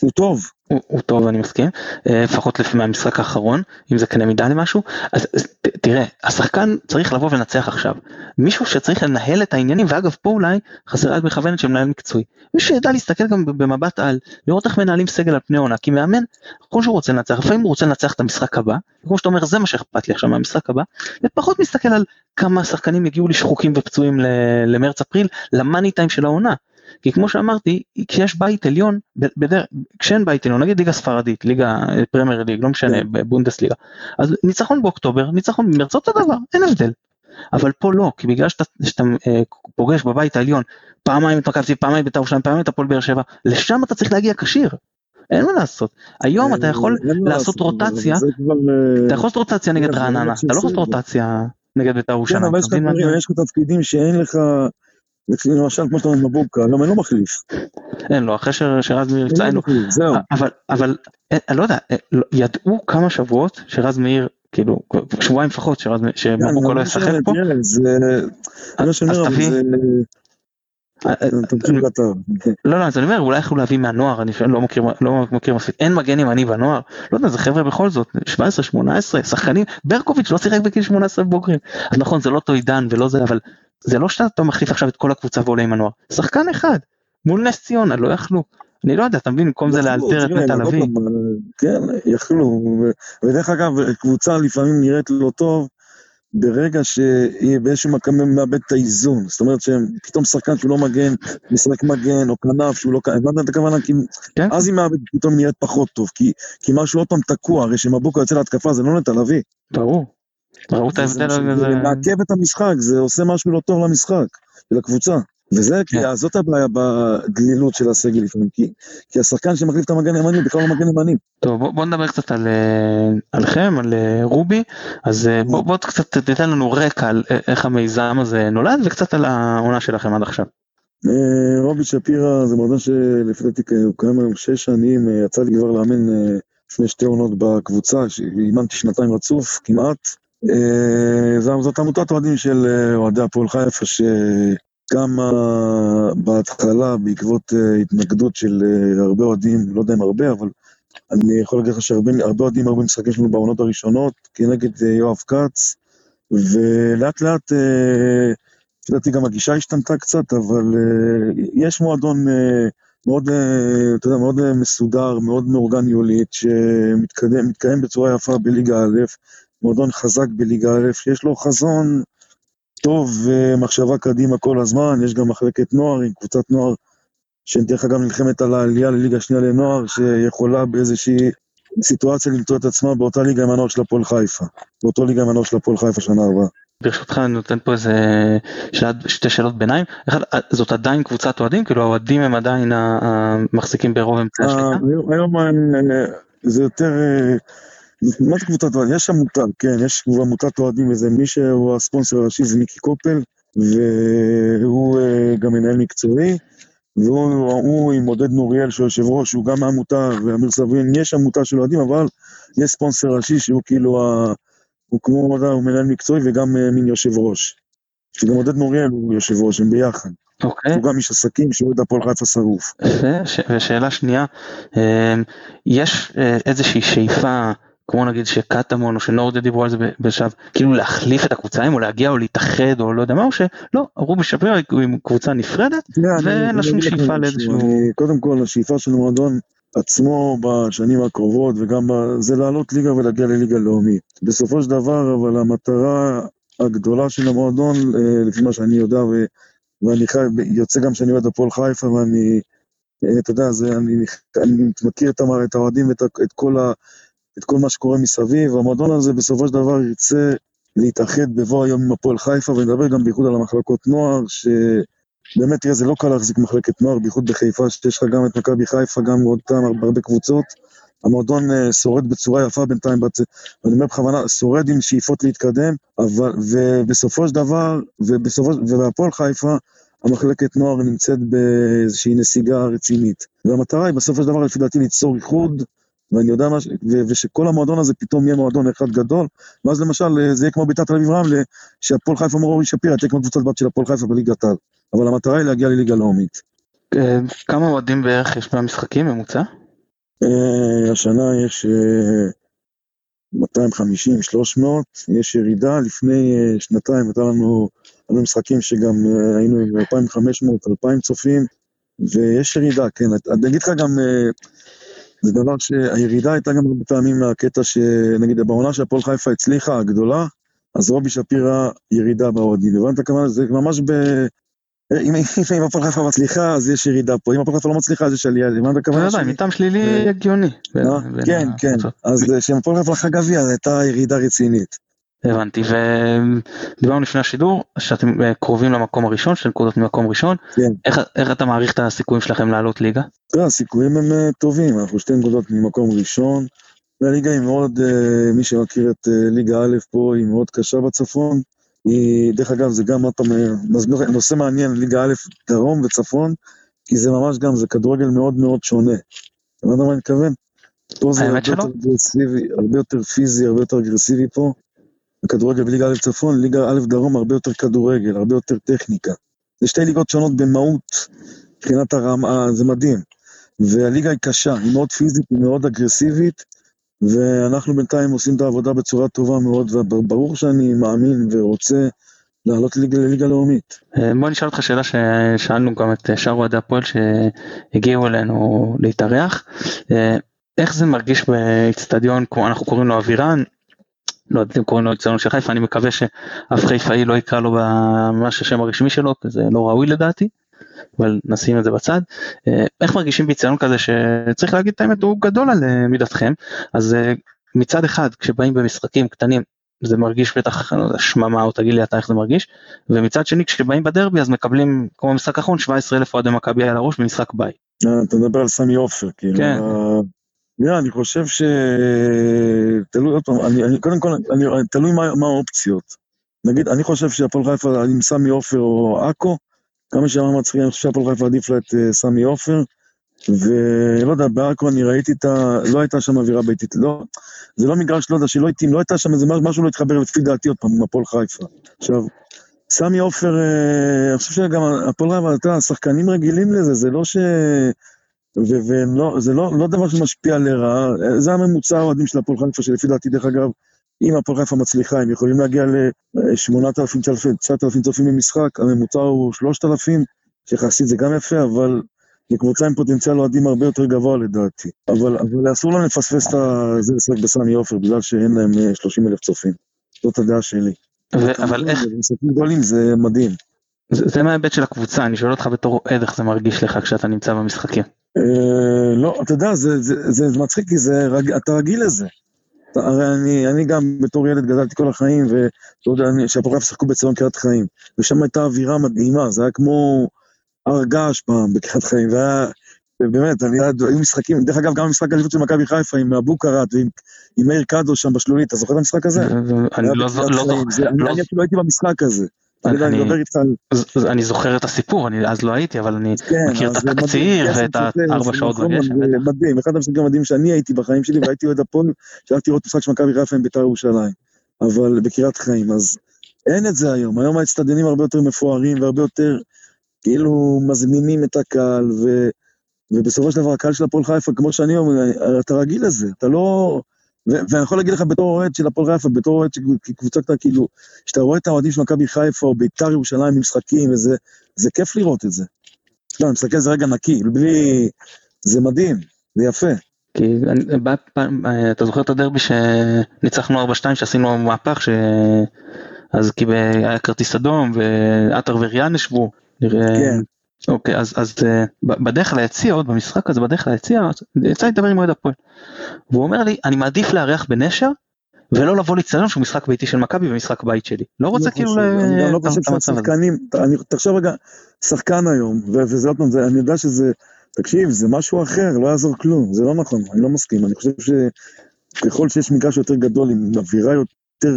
הוא טוב. הוא, הוא טוב אני מסכים אה, לפחות לפי מהמשחק האחרון אם זה קנה מידה למשהו אז אז ת, תראה השחקן צריך לבוא ולנצח עכשיו מישהו שצריך לנהל את העניינים ואגב פה אולי חסרה את מכוונת של מנהל מקצועי מישהו שידע להסתכל גם במבט על לראות איך מנהלים סגל על פני עונה כי מאמן כמו שהוא רוצה לנצח לפעמים הוא רוצה לנצח את המשחק הבא כמו שאתה אומר זה מה שאכפת לי עכשיו מהמשחק הבא ופחות מסתכל על כמה שחקנים יגיעו לי שחוקים ופצועים למרץ אפריל למאני טיים של העונה. כי כמו שאמרתי כשיש בית עליון בדרך כשאין בית עליון נגיד ליגה ספרדית ליגה אה, פרמייר ליג לא משנה כן. בבונדסליגה אז ניצחון באוקטובר ניצחון במרץ אותו דבר אין הבדל. אבל פה לא כי בגלל שאתה, שאתה אה, פוגש בבית העליון פעמיים את מכבי תל פעמיים את בית"ר ירושלים פעמיים את הפועל באר שבע לשם אתה צריך להגיע כשיר. אין מה לעשות היום אתה יכול לעשות אבל רוטציה אה, אתה יכול לעשות רוטציה נגד כן, רעננה אתה לא יכול לעשות. רוטציה נגד בית"ר כן, ירושלים. אבל דברים, אומר? יש לך תפקידים שאין לך, למשל כמו שאתה אומר מבוקה, גם אני לא מחליף. אין לו אחרי ש- שרז מאיר אין יצא אין לו לו זהו. אבל אבל אה, אני לא יודע אה, לא- ידעו כמה שבועות שרז מאיר כאילו שבועיים לפחות שרז מאיר- שמבוקה לא ישחק פה לא שאני אז תביא- אה. לא לא אז אני אומר אולי יכלו להביא מהנוער אני לא מכיר לא מכיר מספיק אין מגן ימני בנוער לא יודע זה חבר'ה בכל זאת 17 18 שחקנים ברקוביץ' לא שיחק בגיל 18 בוגרים אז נכון זה לא אותו עידן ולא זה אבל זה לא שאתה מחליף עכשיו את כל הקבוצה ועולה עם הנוער שחקן אחד מול נס ציונה לא יכלו אני לא יודע אתה מבין במקום זה יכלו, לאלתר את תראה, נטע עוד לביא כן, יכלו, ודרך אגב, קבוצה לפעמים נראית לא טוב, ברגע שהיא באיזשהו מקום מאבד את האיזון, זאת אומרת שפתאום שחקן שהוא לא מגן, משחק מגן, או כנף שהוא לא כנף, הבנת את הכוונה? כי כן. אז היא מאבדת, פתאום נראית פחות טוב, כי, כי משהו עוד פעם תקוע, הרי שמבוקה יוצא להתקפה זה לא נטע לביא. ברור. ראו את ההבדל הזה זה מעכב את המשחק, זה עושה משהו לא טוב למשחק, ולקבוצה. וזה, כי זאת הבעיה בדלילות של הסגל לפעמים, כי, כי השחקן שמחליף את המגן הימני הוא בכלל לא מגן ימני. טוב בוא, בוא נדבר קצת על, עליכם, על רובי, אז בוא, בוא קצת תתן לנו רקע על איך המיזם הזה נולד וקצת על העונה שלכם עד עכשיו. רובי שפירא זה מועדון שלפי דעתי הוא קיים היום שש שנים, יצא לי כבר לאמן לפני שתי עונות בקבוצה, אימנתי שנתיים רצוף כמעט. זאת עמותת אוהדים של אוהדי הפועל חיפה שקמה בהתחלה בעקבות התנגדות של הרבה אוהדים, לא יודע אם הרבה, אבל אני יכול להגיד לך שהרבה אוהדים הרבה משחקים שלנו בעונות הראשונות כנגד יואב כץ, ולאט לאט, לדעתי גם הגישה השתנתה קצת, אבל יש מועדון מאוד, אתה יודע, מאוד מסודר, מאוד מאורגן ניהולית, שמתקיים בצורה יפה בליגה א', מועדון חזק בליגה א', שיש לו חזון טוב ומחשבה קדימה כל הזמן, יש גם מחלקת נוער עם קבוצת נוער שדרך אגב נלחמת על העלייה לליגה שנייה לנוער, שיכולה באיזושהי סיטואציה למצוא את עצמה באותה ליגה עם הנוער של הפועל חיפה, באותו ליגה עם הנוער של הפועל חיפה שנה הבאה. ברשותך אני נותן פה איזה שאלת, שתי שאלות ביניים, אחד, זאת עדיין קבוצת אוהדים? כאילו האוהדים הם עדיין המחזיקים ברוב אמצעי השליטה? היום זה יותר, מה זה קבוצת אוהדים? יש עמותה, כן, יש עמותת אוהדים וזה, מי שהוא הספונסר הראשי זה מיקי קופל, והוא גם מנהל מקצועי. והוא עם עודד נוריאל שהוא יושב ראש, הוא גם העמותה, ואמיר סבין, יש עמותה של אוהדים, אבל יש ספונסר ראשי שהוא כאילו, ה... הוא כמו, הוא מנהל מקצועי וגם מין יושב ראש. שגם עודד נוריאל הוא יושב ראש, הם ביחד. אוקיי. הוא גם איש עסקים שאוהד הפועל חיפה שרוף. ושאלה שנייה, יש איזושהי שאיפה כמו נגיד שקטמון או שנורדיה דיברו על זה בשלב כאילו להחליף את הקבוצה או להגיע או להתאחד או לא יודע מה או שלא רובי שפירא עם קבוצה נפרדת ואין לה שום שאיפה לאיזשהו. קודם כל השאיפה של המועדון עצמו בשנים הקרובות וגם זה לעלות ליגה ולהגיע לליגה לאומית. בסופו של דבר אבל המטרה הגדולה של המועדון לפי מה שאני יודע ואני חי, יוצא גם שאני אוהד הפועל חיפה ואני אתה יודע, זה, אני, אני מכיר את האוהדים ואת את כל ה... את כל מה שקורה מסביב, המועדון הזה בסופו של דבר ירצה להתאחד בבוא היום עם הפועל חיפה, ונדבר גם בייחוד על המחלקות נוער, שבאמת תראה, זה לא קל להחזיק מחלקת נוער, בייחוד בחיפה, שיש לך גם את מכבי חיפה, גם פעם הרבה קבוצות. המועדון uh, שורד בצורה יפה בינתיים, בת... ואני אומר בכוונה, שורד עם שאיפות להתקדם, אבל, ובסופו של דבר, ובסופו, ובהפועל חיפה, המחלקת נוער נמצאת באיזושהי נסיגה רצינית. והמטרה היא בסופו של דבר, לפי דעתי, ליצור איחוד ואני יודע מה, ושכל המועדון הזה פתאום יהיה מועדון אחד גדול, ואז למשל זה יהיה כמו ביתת תל אביב רמלה, שהפועל חיפה מורי שפירא תהיה כמו קבוצת בת של הפועל חיפה בליגת העל, אבל המטרה היא להגיע לליגה לאומית. אה, כמה אוהדים בערך יש במשחקים ממוצע? אה, השנה יש 250, 300, יש ירידה, לפני אה, שנתיים הייתה לנו, לנו משחקים שגם היינו עם 2,500, 2,000 צופים, ויש ירידה, כן, אני אגיד לך גם, זה דבר שהירידה הייתה גם הרבה פעמים מהקטע שנגיד בעונה שהפועל חיפה הצליחה, הגדולה, אז רובי שפירא ירידה באוהדים, הבנת כמה זה ממש ב... אם הפועל חיפה מצליחה אז יש ירידה פה, אם הפועל חיפה לא מצליחה אז יש עלייה, הבנת כמה? לא יודע, מטעם שלילי הגיוני. כן, כן, אז כשהפועל חיפה לקחה גביע זו הייתה ירידה רצינית. הבנתי ודיברנו לפני השידור שאתם אה, קרובים למקום הראשון שתי נקודות ממקום ראשון כן. איך, איך אתה מעריך את הסיכויים שלכם לעלות ליגה? הסיכויים הם אה, טובים אנחנו שתי נקודות ממקום ראשון. והליגה היא מאוד אה, מי שמכיר את ליגה א' פה היא מאוד קשה בצפון. היא דרך אגב זה גם עוד פעם נושא מעניין ליגה א' דרום וצפון כי זה ממש גם זה כדורגל מאוד מאוד שונה. אתה יודע מה אני מתכוון? פה זה הרבה יותר אגרסיבי, הרבה יותר פיזי, הרבה יותר אגרסיבי פה. בכדורגל בליגה א' צפון, ליגה א' דרום הרבה יותר כדורגל, הרבה יותר טכניקה. זה שתי ליגות שונות במהות, מבחינת הרמה, זה מדהים. והליגה היא קשה, היא מאוד פיזית, היא מאוד אגרסיבית, ואנחנו בינתיים עושים את העבודה בצורה טובה מאוד, וברור שאני מאמין ורוצה לעלות לליגה, לליגה לאומית. אה, בוא נשאל אותך שאלה ששאלנו גם את שאר אוהדי הפועל שהגיעו אלינו להתארח. אה, איך זה מרגיש באיצטדיון, אנחנו קוראים לו אבירן, לא יודעת אם קוראים לו אצטדיון של חיפה, אני מקווה שאף חיפאי לא יקרא לו ממש השם הרשמי שלו, כי זה לא ראוי לדעתי, אבל נשים את זה בצד. אה, איך מרגישים באצטדיון כזה שצריך להגיד את האמת, הוא גדול על אה, מידתכם, אז אה, מצד אחד כשבאים במשחקים קטנים זה מרגיש בטח שממה או תגיד לי אתה איך זה מרגיש ומצד שני כשבאים בדרבי אז מקבלים כמו במשחק האחרון 17 אלף אוהדי מכבי על הראש במשחק בית. אה, אתה מדבר על סמי עופר, כאילו. כן. אה, yeah, אני חושב ש... תלוי עוד פעם, אני, אני, קודם כל, אני, תלוי מה, מה האופציות. נגיד, אני חושב שהפועל חיפה עם סמי עופר או עכו, כמה שאמר מצחיק, אני חושב שהפועל חיפה עדיף לה את אה, סמי עופר, ולא יודע, בעכו אני ראיתי את ה... לא הייתה שם אווירה ביתית, לא, זה לא מגרש, לא יודע, שלא התאים, לא הייתה שם איזה משהו לא התחבר לפי דעתי עוד פעם עם הפועל חיפה. עכשיו, סמי עופר, אה, אני חושב שגם הפועל חיפה, אתה יודע, השחקנים רגילים לזה, זה לא ש... וזה לא, לא דבר שמשפיע לרעה, זה הממוצע האוהדים של הפועל חיפה, שלפי דעתי, דרך אגב, אם הפועל חיפה מצליחה, הם יכולים להגיע ל-8,000-9,000 צופים במשחק, הממוצע הוא 3,000, שיחסית זה גם יפה, אבל זו קבוצה עם פוטנציאל אוהדים הרבה יותר גבוה לדעתי. אבל, אבל אסור לנו לפספס את זה לשחק בסמי עופר, בגלל שאין להם 30 אלף צופים. זאת הדעה שלי. ו- אבל איך... משחקים גדולים זה מדהים. זה, זה מההיבט של הקבוצה, אני שואל אותך בתור אוהד איך זה מרגיש לך כשאתה נמצא במשחקים. אה, לא, אתה יודע, זה, זה, זה, זה מצחיק כי אתה רגיל לזה. הרי אני, אני גם בתור ילד גדלתי כל החיים, ואתה יודע, שהפועל שיחקו בציון קריית חיים, ושם הייתה אווירה מדהימה, זה היה כמו הר געש פעם בקריית חיים, והיה, באמת, אני, היו משחקים, דרך אגב, גם המשחק האליפות של מכבי חיפה עם אבו קראט ועם עם מאיר קדוש שם בשלולית, אתה זוכר את המשחק הזה? אני לא זוכר, אני אפילו הייתי במשחק הזה. אני מדבר איתך על... אני זוכר את הסיפור, אני אז לא הייתי, אבל אני מכיר את התקציר ואת הארבע שעות בגשם. זה מדהים, אחד המשחקים המדהים שאני הייתי בחיים שלי, והייתי אוהד הפועל, שהלכתי לראות משחק של מכבי חיפה עם בית"ר ירושלים, אבל בקריית חיים, אז אין את זה היום, היום האצטדיונים הרבה יותר מפוארים והרבה יותר, כאילו, מזמינים את הקהל, ובסופו של דבר הקהל של הפועל חיפה, כמו שאני אומר, אתה רגיל לזה, אתה לא... ואני יכול להגיד לך בתור אוהד של הפועל חיפה, בתור אוהד של קבוצה קטנה, כאילו, כשאתה רואה את האוהדים של מכבי חיפה או ביתר ירושלים במשחקים, וזה, זה כיף לראות את זה. לא, אני מסתכל על זה רגע נקי, בלי... זה מדהים, זה יפה. כי אתה זוכר את הדרבי שניצחנו 4-2 שעשינו מהפך, ש... אז כי היה כרטיס אדום ועטר וריאן ישבו. כן. אוקיי אז אז בדרך ליציע עוד במשחק הזה בדרך ליציע יצא לדבר עם אוהד הפועל. והוא אומר לי אני מעדיף לארח בנשר ולא לבוא להצטלם שהוא משחק ביתי של מכבי ומשחק בית שלי לא רוצה כאילו אני לא חושב שהשחקנים תחשוב רגע שחקן היום וזה עוד פעם אני יודע שזה תקשיב זה משהו אחר לא יעזור כלום זה לא נכון אני לא מסכים אני חושב שככל שיש מגרש יותר גדול עם אווירה יותר, אתה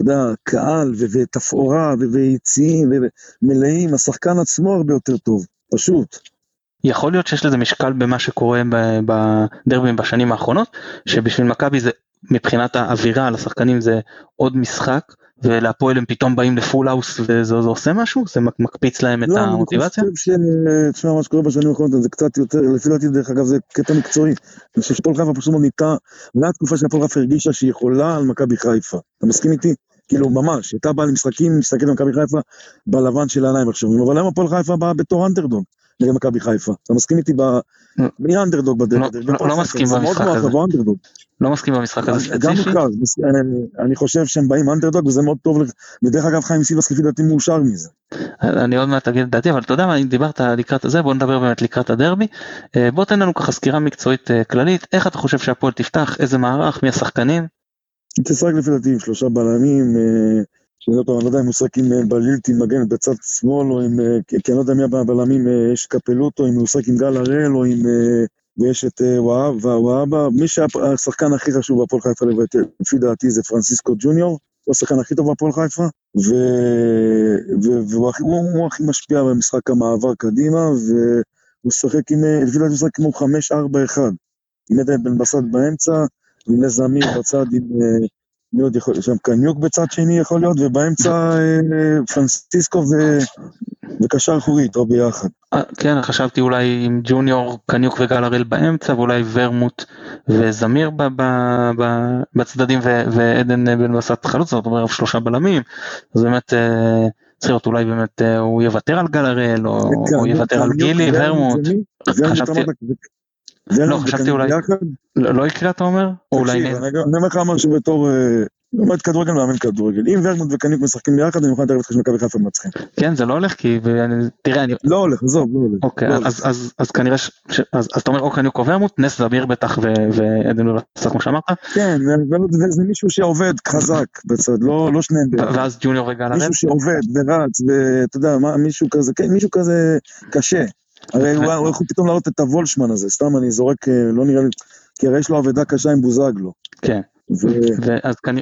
יודע, קהל ותפאורה ויציעים ומלאים, השחקן עצמו הרבה יותר טוב, פשוט. יכול להיות שיש לזה משקל במה שקורה בדרבים בשנים האחרונות, שבשביל מכבי זה מבחינת האווירה על השחקנים זה עוד משחק, ולהפועל הם פתאום באים לפול האוס וזה עושה משהו? זה מקפיץ להם את המוטיבציה? לא, אני חושב ש... תשמע, מה שקורה בשנים האחרונות זה קצת יותר, לפי דעתי דרך אגב זה קטע מקצועי. אני חושב שפועל חיפה פשוט נהייתה, הייתה תקופה שהפועל חיפה הרגישה שהיא יכולה על מכבי חיפה. אתה מסכים איתי? כאילו ממש, הייתה באה למשחקים, מסתכלת על מכבי חיפה בלבן של העיניים עכשיו, אבל היום הפועל חיפה באה בתור אנדרדוג. נגד מכבי חיפה. אתה מסכים איתי ב... מי האנדרדוג בדרך? לא מסכים במשחק הזה. לא מסכים במשחק הזה ספציפית. גם מוכר, אני חושב שהם באים אנדרדוג וזה מאוד טוב, ודרך אגב חיים סילבס לפי דעתי מאושר מזה. אני עוד מעט אגיד את דעתי, אבל אתה יודע מה, אם דיברת לקראת זה, בוא נדבר באמת לקראת הדרבי. בוא תן לנו ככה סקירה מקצועית כללית, איך אתה חושב שהפועל תפתח, איזה מערך, מי השחקנים? תשחק לפי דעתי עם שלושה בלמים, אני לא יודע אם הוא משחק עם בלילטי מגן בצד שמאל, או עם, כי אני לא יודע מי הבלמים, יש קפלוטו, אם הוא משחק עם גל הראל, או עם, ויש את וואבה, מי שהשחקן הכי חשוב בהפועל חיפה לפי דעתי זה פרנסיסקו ג'וניור, הוא השחקן הכי טוב בהפועל חיפה, והוא הכי משפיע במשחק המעבר קדימה, והוא משחק עם, לפי דעתי הוא משחק כמו 5-4-1, עם עדן בן בסט באמצע, עם נזמיר בצד עם... מי עוד יכול להיות שם? קניוק בצד שני יכול להיות, ובאמצע אה, פרנסיסקו וקשר אחורי איתו ביחד. אה, כן, חשבתי אולי עם ג'וניור, קניוק וגל הראל באמצע, ואולי ורמוט וזמיר בצדדים, ועדן בן בסט חלוץ, זאת אומרת שלושה בלמים, אז באמת אה, צריך להיות אולי באמת הוא יוותר על גל הראל, או הוא יוותר על גילי, ורמוט. לא, חשבתי אולי, לא יקרה אתה אומר? תקשיב, אני אומר לך משהו בתור לעומת כדורגל מאמן כדורגל. אם ורמוט וקניוק משחקים ביחד, אני מוכן להתערב איתך שמכבי חיפה מנצחים. כן, זה לא הולך, כי תראה, אני... לא הולך, עזוב, לא הולך. אוקיי, לא אז, כנראה, ש, אז, אתה אומר או קניוק או ורמוט, נס זמיר בטח ועדן לולסה כמו שאמרת, כן, וזה מישהו שעובד חזק בצד, לא לא שניהם ביחד. ואז ג'וניור הראל. מישהו שעובד ורץ, ואתה יודע, מישהו כזה, כן, מישהו כזה קשה. הרי הוא יכול פתאום להעלות את הוולשמן הזה, סתם אני זורק, אה, לא נראה לי, כי הרי יש לו אבדה קשה עם בוזגלו. כן,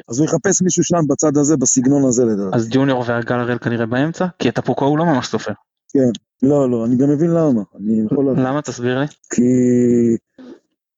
אז הוא יחפש מישהו שם בצד הזה, בסגנון הזה לדעתי. אז ג'וניור וגל הראל כנראה באמצע, כי את הפוקו הוא לא ממש סופר. לא, לא, אני גם מבין למה. אני יכול להבין. למה תסביר לי? כי...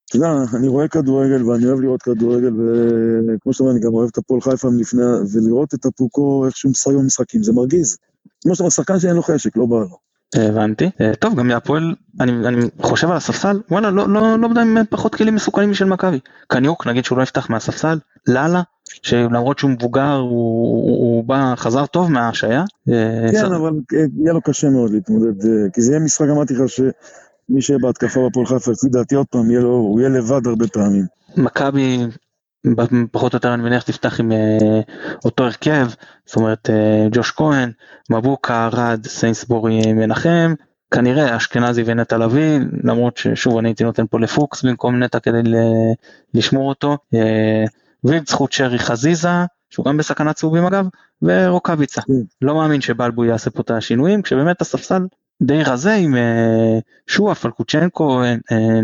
אתה יודע, אני רואה כדורגל ואני אוהב לראות כדורגל, וכמו שאתה אומר, אני גם אוהב את הפועל חיפה מלפני, ולראות את הפוקו, איך שהוא משחק במשחקים, זה מרגיז. כמו שאתה אומר, שחקן שאין לו חשק, לא בא לו. הבנתי. אה, טוב, גם מהפועל, אני, אני חושב על הספסל, וואלה, לא, לא, לא יודע אם פחות כלים מסוכנים משל מכבי. קניוק, נגיד שהוא לא יפתח מהספסל, לאללה, שלמרות שהוא מבוגר, הוא, הוא, הוא בא, חזר טוב מההשעיה. אה, כן, אבל אה, יהיה לו קשה מאוד להתמודד, אה, כי זה יהיה משחק, אמרתי לך, שמי שיהיה בהתקפה בפועל חיפה, לפי דעתי עוד פעם, יהיה לו, הוא יהיה לבד הרבה פעמים. מכבי פחות או יותר אני מניח תפתח עם אה, אותו הרכב, זאת אומרת אה, ג'וש כהן, מבוקה, רד, סיינסבורי, מנחם, כנראה אשכנזי ונטע לביא, למרות ששוב אני הייתי נותן פה לפוקס במקום נטע כדי לשמור אותו, אה, וילצחוט שרי חזיזה, שהוא גם בסכנת צהובים אגב, ורוקאביצה. כן. לא מאמין שבלבו יעשה פה את השינויים, כשבאמת הספסל די רזה עם אה, שועה, פלקוצ'נקו, אה, אה,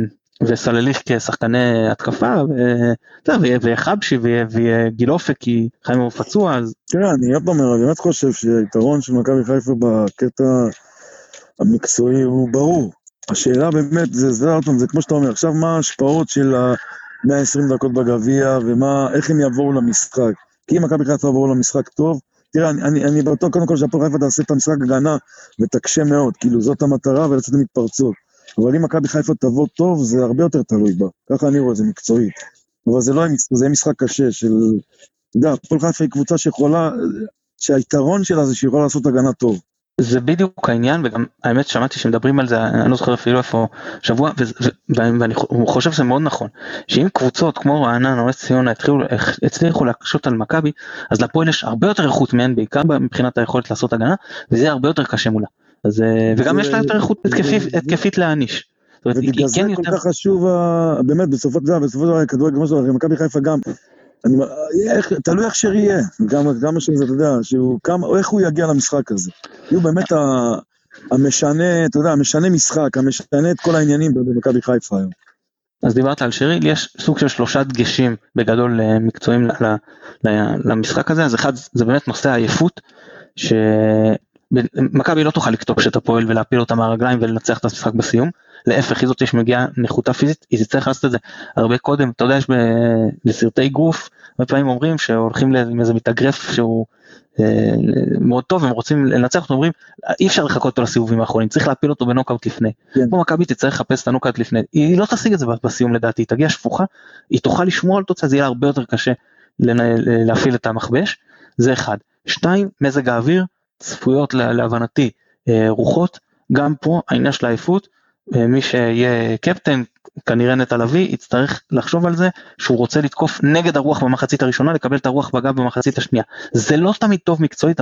וסלליך כשחקני התקפה, ו- אתה יודע, ויהיה- ויהיה חבשי ויהיה- ויהיה גיל אופק כי חיים הוא פצוע, אז תראה, אני עוד פעם אני באמת חושב שהיתרון של מכבי חיפה בקטע המקצועי הוא ברור. השאלה באמת, זה, זה זה כמו שאתה אומר, עכשיו מה ההשפעות של ה-120 דקות בגביע, ומה, איך הם יבואו למשחק. כי אם מכבי חיפה יבואו למשחק טוב, תראה, אני, אני, אני בטוח קודם כל שהפועל חיפה תעשה את המשחק הגנה ותקשה מאוד, כאילו זאת המטרה ולצאת למתפרצות. אבל אם מכבי חיפה תבוא טוב, זה הרבה יותר תלוי בה. ככה אני רואה זה מקצועית. אבל זה לא זה משחק קשה של... אתה יודע, הפועל חיפה היא קבוצה שיכולה, שהיתרון שלה זה שהיא יכולה לעשות הגנה טוב. זה בדיוק העניין וגם האמת שמעתי שמדברים על זה אני לא זוכר אפילו איפה שבוע ו- ו- ואני חושב שזה מאוד נכון שאם קבוצות כמו רעננה או נס ציונה הצליחו להקשות על מכבי אז לפועל יש הרבה יותר איכות מהן בעיקר מבחינת היכולת לעשות הגנה וזה יהיה הרבה יותר קשה מולה אז אה, וגם יש לה יותר איכות התקפית להעניש. ובגלל היא זה כן כל כך חשוב, באמת, בסופו של דבר, בסופו של דבר, כדורגל, כמו שאתה מכבי חיפה גם, אני, איך, תלוי איך שרי יהיה, גם, גם שזה, אתה יודע, שהוא, כמה, איך הוא יגיע למשחק הזה. הוא באמת ה, המשנה, אתה יודע, המשנה משחק, המשנה את כל העניינים במכבי חיפה היום. אז דיברת על שרי, יש סוג של שלושה דגשים בגדול אה, מקצועיים למשחק הזה, אז אחד זה באמת נושא העייפות, שמכבי לא תוכל לקטוש את הפועל ולהפיל אותה מהרגליים ולנצח את המשחק בסיום, להפך היא זאת שמגיעה נחותה פיזית, היא תצטרך לעשות את זה הרבה קודם, אתה יודע יש בסרטי גוף, הרבה פעמים אומרים שהולכים עם איזה מתאגרף שהוא אה, מאוד טוב, הם רוצים לנצח אותו, אומרים אי אפשר לחכות אותו לסיבובים האחרונים, צריך להפיל אותו בנוקאוט לפני. כן. פה מכבי תצטרך לחפש את הנוקאוט לפני, היא לא תשיג את זה בסיום לדעתי, היא תגיע שפוכה, היא תוכל לשמור על תוצאה, זה יהיה הרבה יותר קשה לנהל- להפעיל את המכבש, זה אחד. שתיים, מזג האוויר, צפויות לה- להבנתי אה, רוחות, גם פה העניין של העייפות, אה, מי שיהיה קפטן, כנראה נטע לביא, יצטרך לחשוב על זה שהוא רוצה לתקוף נגד הרוח במחצית הראשונה, לקבל את הרוח בגב במחצית השנייה. זה לא תמיד טוב מקצועית,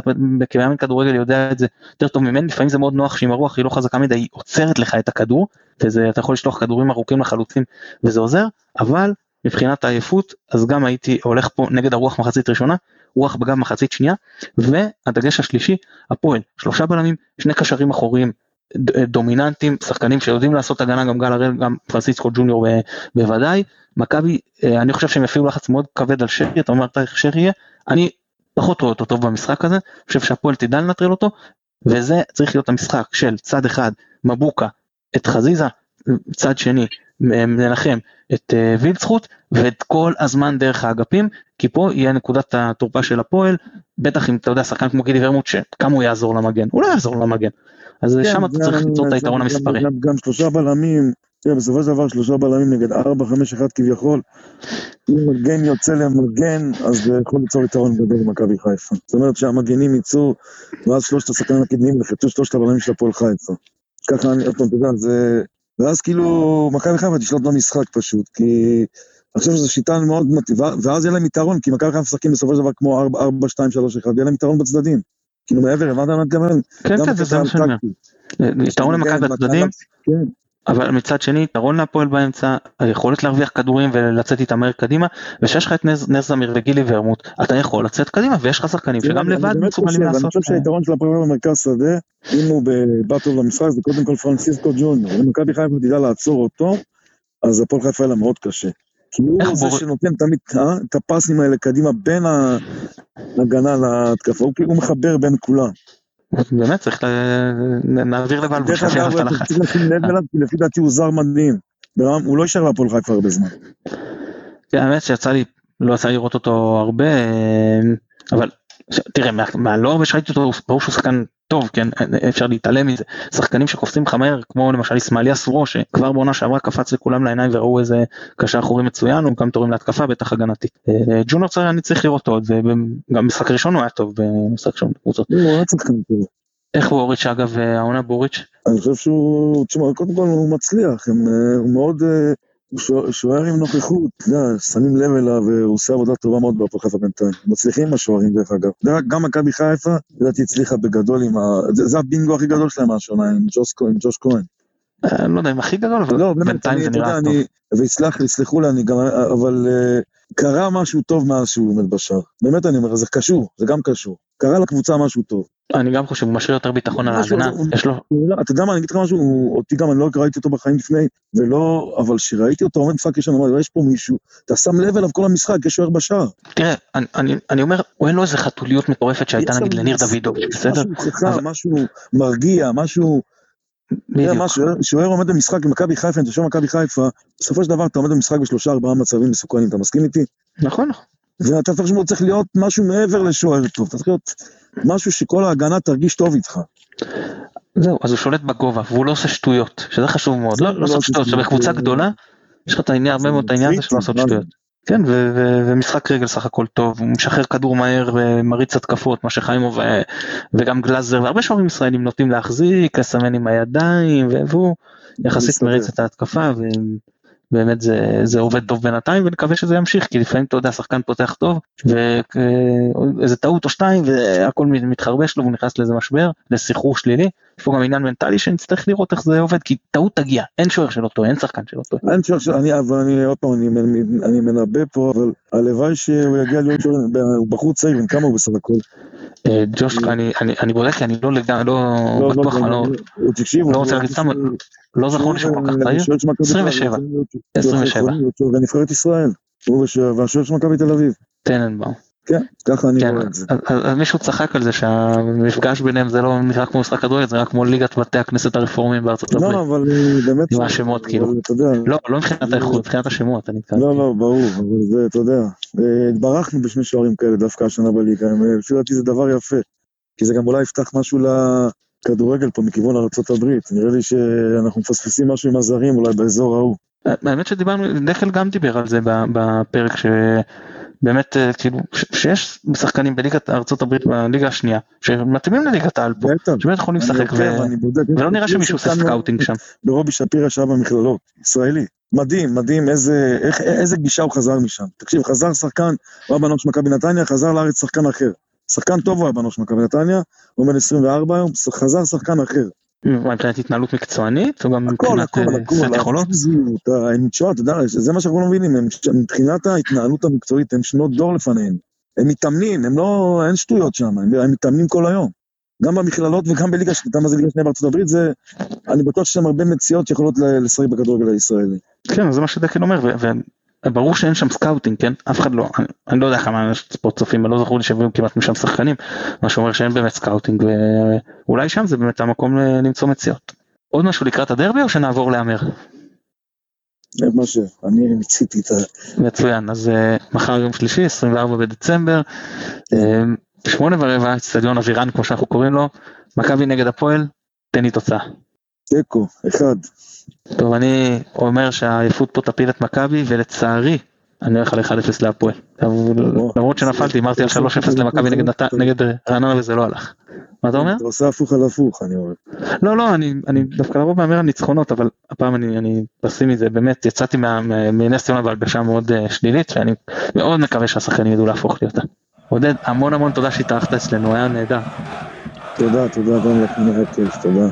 כמאמן כדורגל יודע את זה יותר טוב ממני, לפעמים זה מאוד נוח שאם הרוח היא לא חזקה מדי, היא עוצרת לך את הכדור, וזה, אתה יכול לשלוח כדורים ארוכים לחלוצים וזה עוזר, אבל מבחינת העייפות, אז גם הייתי הולך פה נגד הרוח מחצית ראשונה, רוח בגב מחצית שנייה, והדגש השלישי, הפועל, שלושה בלמים, שני קשרים אחוריים ד- דומיננטיים, שחקנים שיודעים לעשות הגנה, גם גל הראל, גם פרנסיסקו ג'וניור ב- בוודאי, מכבי, אה, אני חושב שהם יפעילו לחץ מאוד כבד על שרי, אתה אומר איך שרי יהיה, אני פחות רואה אותו טוב במשחק הזה, אני חושב שהפועל תדע לנטרל אותו, וזה צריך להיות המשחק של צד אחד מבוקה את חזיזה, צד שני מנחם את אה, וילצחוט ואת כל הזמן דרך האגפים כי פה יהיה נקודת התורפה של הפועל בטח אם אתה יודע שחקן כמו גידי ורמוט שכמה הוא יעזור למגן הוא לא יעזור למגן אז כן, שם אתה צריך ליצור את היתרון גם- המספרי. גם, גם שלושה בלמים, תראה, בסופו של דבר שלושה בלמים נגד ארבע, חמש, אחד כביכול. אם מגן יוצא למגן, אז זה יכול ליצור יתרון גדול למכבי חיפה. זאת אומרת שהמגנים יצאו, ואז שלושת השחקנים הקדמיים יחצו שלושת הבלמים של הפועל חיפה. ככה אני, עוד פעם, אתה יודע, זה... ואז כאילו, מכבי חיפה תשלוט במשחק פשוט, כי אני חושב שזו שיטה מאוד מטיבה, ואז יהיה להם יתרון, כי מכבי חיפה משחקים בסופו של דבר כמו 4, 4, 2, 3, 1, ויהיה להם יתרון בצדדים. כאילו מעבר, הבנת מה אני מתכוון? כן, כן, זה מה שאני אומר. יתרון למכבי כן, בצדדים, כן, אבל מצד שני יתרון להפועל באמצע, היכולת להרוויח כדורים ולצאת איתם מהר קדימה, וכשיש לך את נז נז זמיר וגילי ורמוט, אתה יכול לצאת קדימה ויש לך שחקנים שגם לבד מסוגלים חושב, אני לעשות. חושב שהיתרון של הפועל במרכז שדה, אם הוא בא טוב למשחק, זה קודם כל פרנסיסקו ג'וניור. אם מכבי חיפה תדע לעצור אותו, אז הפועל חיפה יהיה לה מאוד קשה. כי הוא זה בור- שנותן תמיד אה, את הפסים האלה קדימה בין ההגנה להתקפה, הוא כאילו מחבר בין כולם. באמת צריך ל- נעביר לבלבול, דרך שישאר אגב. צריך לשים לב אליו, כי לפי דעתי הוא זר מדהים. הוא לא יישאר להפועל חיפה הרבה זמן. כן, האמת שיצא לי, לא יצא לראות אותו הרבה, אה, אבל תראה, מה- מהלא הרבה שראיתי אותו, ברור שהוא שחקן טוב, כן, אה, אפשר להתעלם מזה. שחקנים שקופצים לך מהר, כמו למשל אסמאעיליה סורו, שכבר בעונה שעברה קפץ לכולם לעיניים וראו איזה קשר אחורי מצוין, הוא גם תורם להתקפה, בטח הגנתי. אה, ג'ונור צריך, אני צריך לראות אותו, זה גם משחק ראשון הוא היה טוב במשחק שם בקבוצות. הוא טוב. איך בוריץ' אגב, אה, העונה בוריץ'? אני חושב שהוא, תשמע, קודם כל הוא מצליח, הם, אה, הוא מאוד, אה, הוא שוער- עם נוכחות, אתה יודע, שמים לב אליו, והוא עושה עבודה טובה מאוד בהפועל חיפה בינתיים. מצליחים עם השוערים דרך אגב. גם מכבי חיפה, לדעתי הצליחה בגדול עם ה... זה, הבינגו הכי גדול שלהם השנה, עם ג'וש כהן. אה, לא יודע אם הכי גדול, אבל לא, בינתיים זה נראה טוב. ויסלח לי, יסלחו לי, אני גם, אבל אה, קרה משהו טוב מאז שהוא עומד בשער. באמת אני אומר, זה קשור, זה גם קשור. קרה לקבוצה משהו טוב. אני גם חושב, הוא משאיר יותר ביטחון על ההגנה, יש לו, לא- אתה יודע מה, אני אגיד לך משהו, אותי גם, אני לא ראיתי אותו בחיים לפני, ולא, אבל כשראיתי אותו עומד משחק ראשון, אמרתי, יש פה מישהו, אתה שם לב אליו כל המשחק, יש שוער בשער. תראה, אני, אומר, הוא אין לו איזה חתוליות מטורפת שהייתה יש נגיד לניר דוידוביץ', בסדר? משהו חכם, אבל- משהו מרגיע, משהו, בדיוק. שוער- עומד במשחק במכבי חיפה, אם אתה שוער מכבי חיפה, בסופו של דבר אתה עומד במשחק בשלושה ארבעה מצבים מסוכנים, אתה מסכים איתי? נכון, נכון. ואתה צריך שהוא צריך להיות משהו מעבר לשוער טוב, אתה צריך להיות משהו שכל ההגנה תרגיש טוב איתך. זהו, אז הוא שולט בגובה, והוא לא עושה שטויות, שזה חשוב מאוד, זה לא לא לעשות עושה שטויות. שבקבוצה גדולה, יש לך את העניין, הרבה מאוד את העניין הזה של לעשות? שטויות. כן, ומשחק רגל סך הכל טוב, הוא משחרר כדור מהר ומריץ התקפות, מה שחיימוב ו- וגם גלאזר, והרבה שוערים ישראלים נוטים להחזיק, לסמן עם הידיים, והוא יחסית. מריץ את ההתקפה, ובאמת זה, זה עובד טוב בינתיים, ונקווה שזה ימשיך, כי לפעמים אתה יודע, שחקן פותח טוב, ואיזה טעות או שתיים, והכל מתחרבש לו, והוא נכנס לאיזה משבר, לסחרור שלילי, יש פה גם עניין מנטלי שנצטרך לראות איך זה עובד, כי טעות תגיע, אין שוער שלא טועה, אין שחקן שלא טועה. אין שוער ש... אני, אבל אני, עוד פעם, אני, אני, אני מנבא פה, אבל הלוואי שהוא יגיע להיות שוער, בחור צעיר, כמה הוא בסך הכל? אה, ג'וש, אני, בודק, כי אני לא לגמרי, לא בטוח, אני לא, לא רוצה להגיד סתם, לא זכור לי שהוא כל כך צעיר, 27. 27. ונבחרת ישראל, והשוער של מכבי תל אביב. טננבאום. כן, ככה אני כן, רואה את זה. אז, מישהו צחק על זה שהמפגש ביניהם זה לא נראה כמו משחק כדורגל, זה נראה כמו ליגת בתי הכנסת הרפורמיים בארצות הברית. לא, אבל אה, באמת... עם השמות, כאילו. לא, לא מבחינת האיכות, מבחינת השמות. לא, לא, ברור, אבל זה, אתה יודע, אה, התברכנו בשני שוערים כאלה דווקא השנה בליגה, אה, לפי דעתי זה דבר יפה, כי זה גם אולי יפתח משהו לכדורגל פה מכיוון ארה"ב, נראה לי שאנחנו מפספסים משהו עם הזרים אולי באזור ההוא. האמת שדיברנו, דקל גם דיבר על זה בפרק שבאמת אה, כאילו שיש שחקנים בליגת ארצות הברית בליגה השנייה שמתאימים לליגת העל פה, שבאמת יכולים לשחק ולא נראה שמישהו עושה scouting שם. ברובי שפירא שהיה במכללות, ישראלי. מדהים, מדהים, איזה, איך, איזה גישה הוא חזר משם. תקשיב, חזר שחקן, הוא היה בנוער של מכבי נתניה, חזר לארץ שחקן אחר. שחקן טוב הוא היה בנוער של מכבי נתניה, הוא בן 24 היום, חזר שחקן אחר. מבחינת התנהלות מקצוענית או גם מבחינת אה, סט יכולות? הם, תשמע, אתה יודע, זה מה שאנחנו לא מבינים, מבחינת ההתנהלות המקצועית, הם שנות אור לפניהם. הם מתאמנים, הם לא, אין שטויות שם, הם, מתאמנים כל היום. גם במכללות וגם בליגה, יודע מה זה ליגה שנייה בארצות הברית, זה, אני בטוח שיש שם הרבה מציאות שיכולות לשחק בכדורגל הישראלי. כן, זה מה שדקל אומר, וברור שאין שם scouting, כן? אף אחד לא, אני, אני לא יודע כמה ספורט צופים, לא זכור לי שהביאו כמעט משם שחקנים, מה שאומר שאין באמת scouting, ואולי שם זה באמת המקום למצוא מציאות. עוד משהו לקראת הדרבי או שנעבור להמר? זה מה שאני מיציתי את ה... מצוין, אז uh, מחר יום שלישי, 24 בדצמבר, uh, שמונה ורבע, אצטדיון אבירן כמו שאנחנו קוראים לו, מכבי נגד הפועל, תן לי תוצאה. תיקו, אחד. טוב, אני אומר שהעייפות פה תפיל את מכבי, ולצערי, אני הולך על 1-0 להפועל. למרות שנפלתי, אמרתי על 3-0 למכבי נגד רעננה וזה לא הלך. מה אתה אומר? אתה עושה הפוך על הפוך, אני אומר. לא, לא, אני, דווקא לרוב מהמר על ניצחונות, אבל הפעם אני, פסימי, זה באמת, יצאתי מנס ציונה בהרגשה מאוד אה, שלילית, ואני מאוד מקווה שהשחקנים ידעו להפוך לי אותה. עודד, המון המון תודה שהתארחת אצלנו, היה נהדר. תודה, תודה גם לכם, תודה.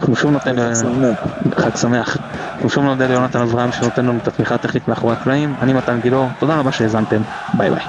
אנחנו שוב נותן, חג שמח. חג שמח. אנחנו שוב נודה ליונתן אברהם שנותן לנו את התמיכה הטכנית מאחורי הקלעים. אני מתן גילאור, תודה רבה שהאזנתם, ביי ביי.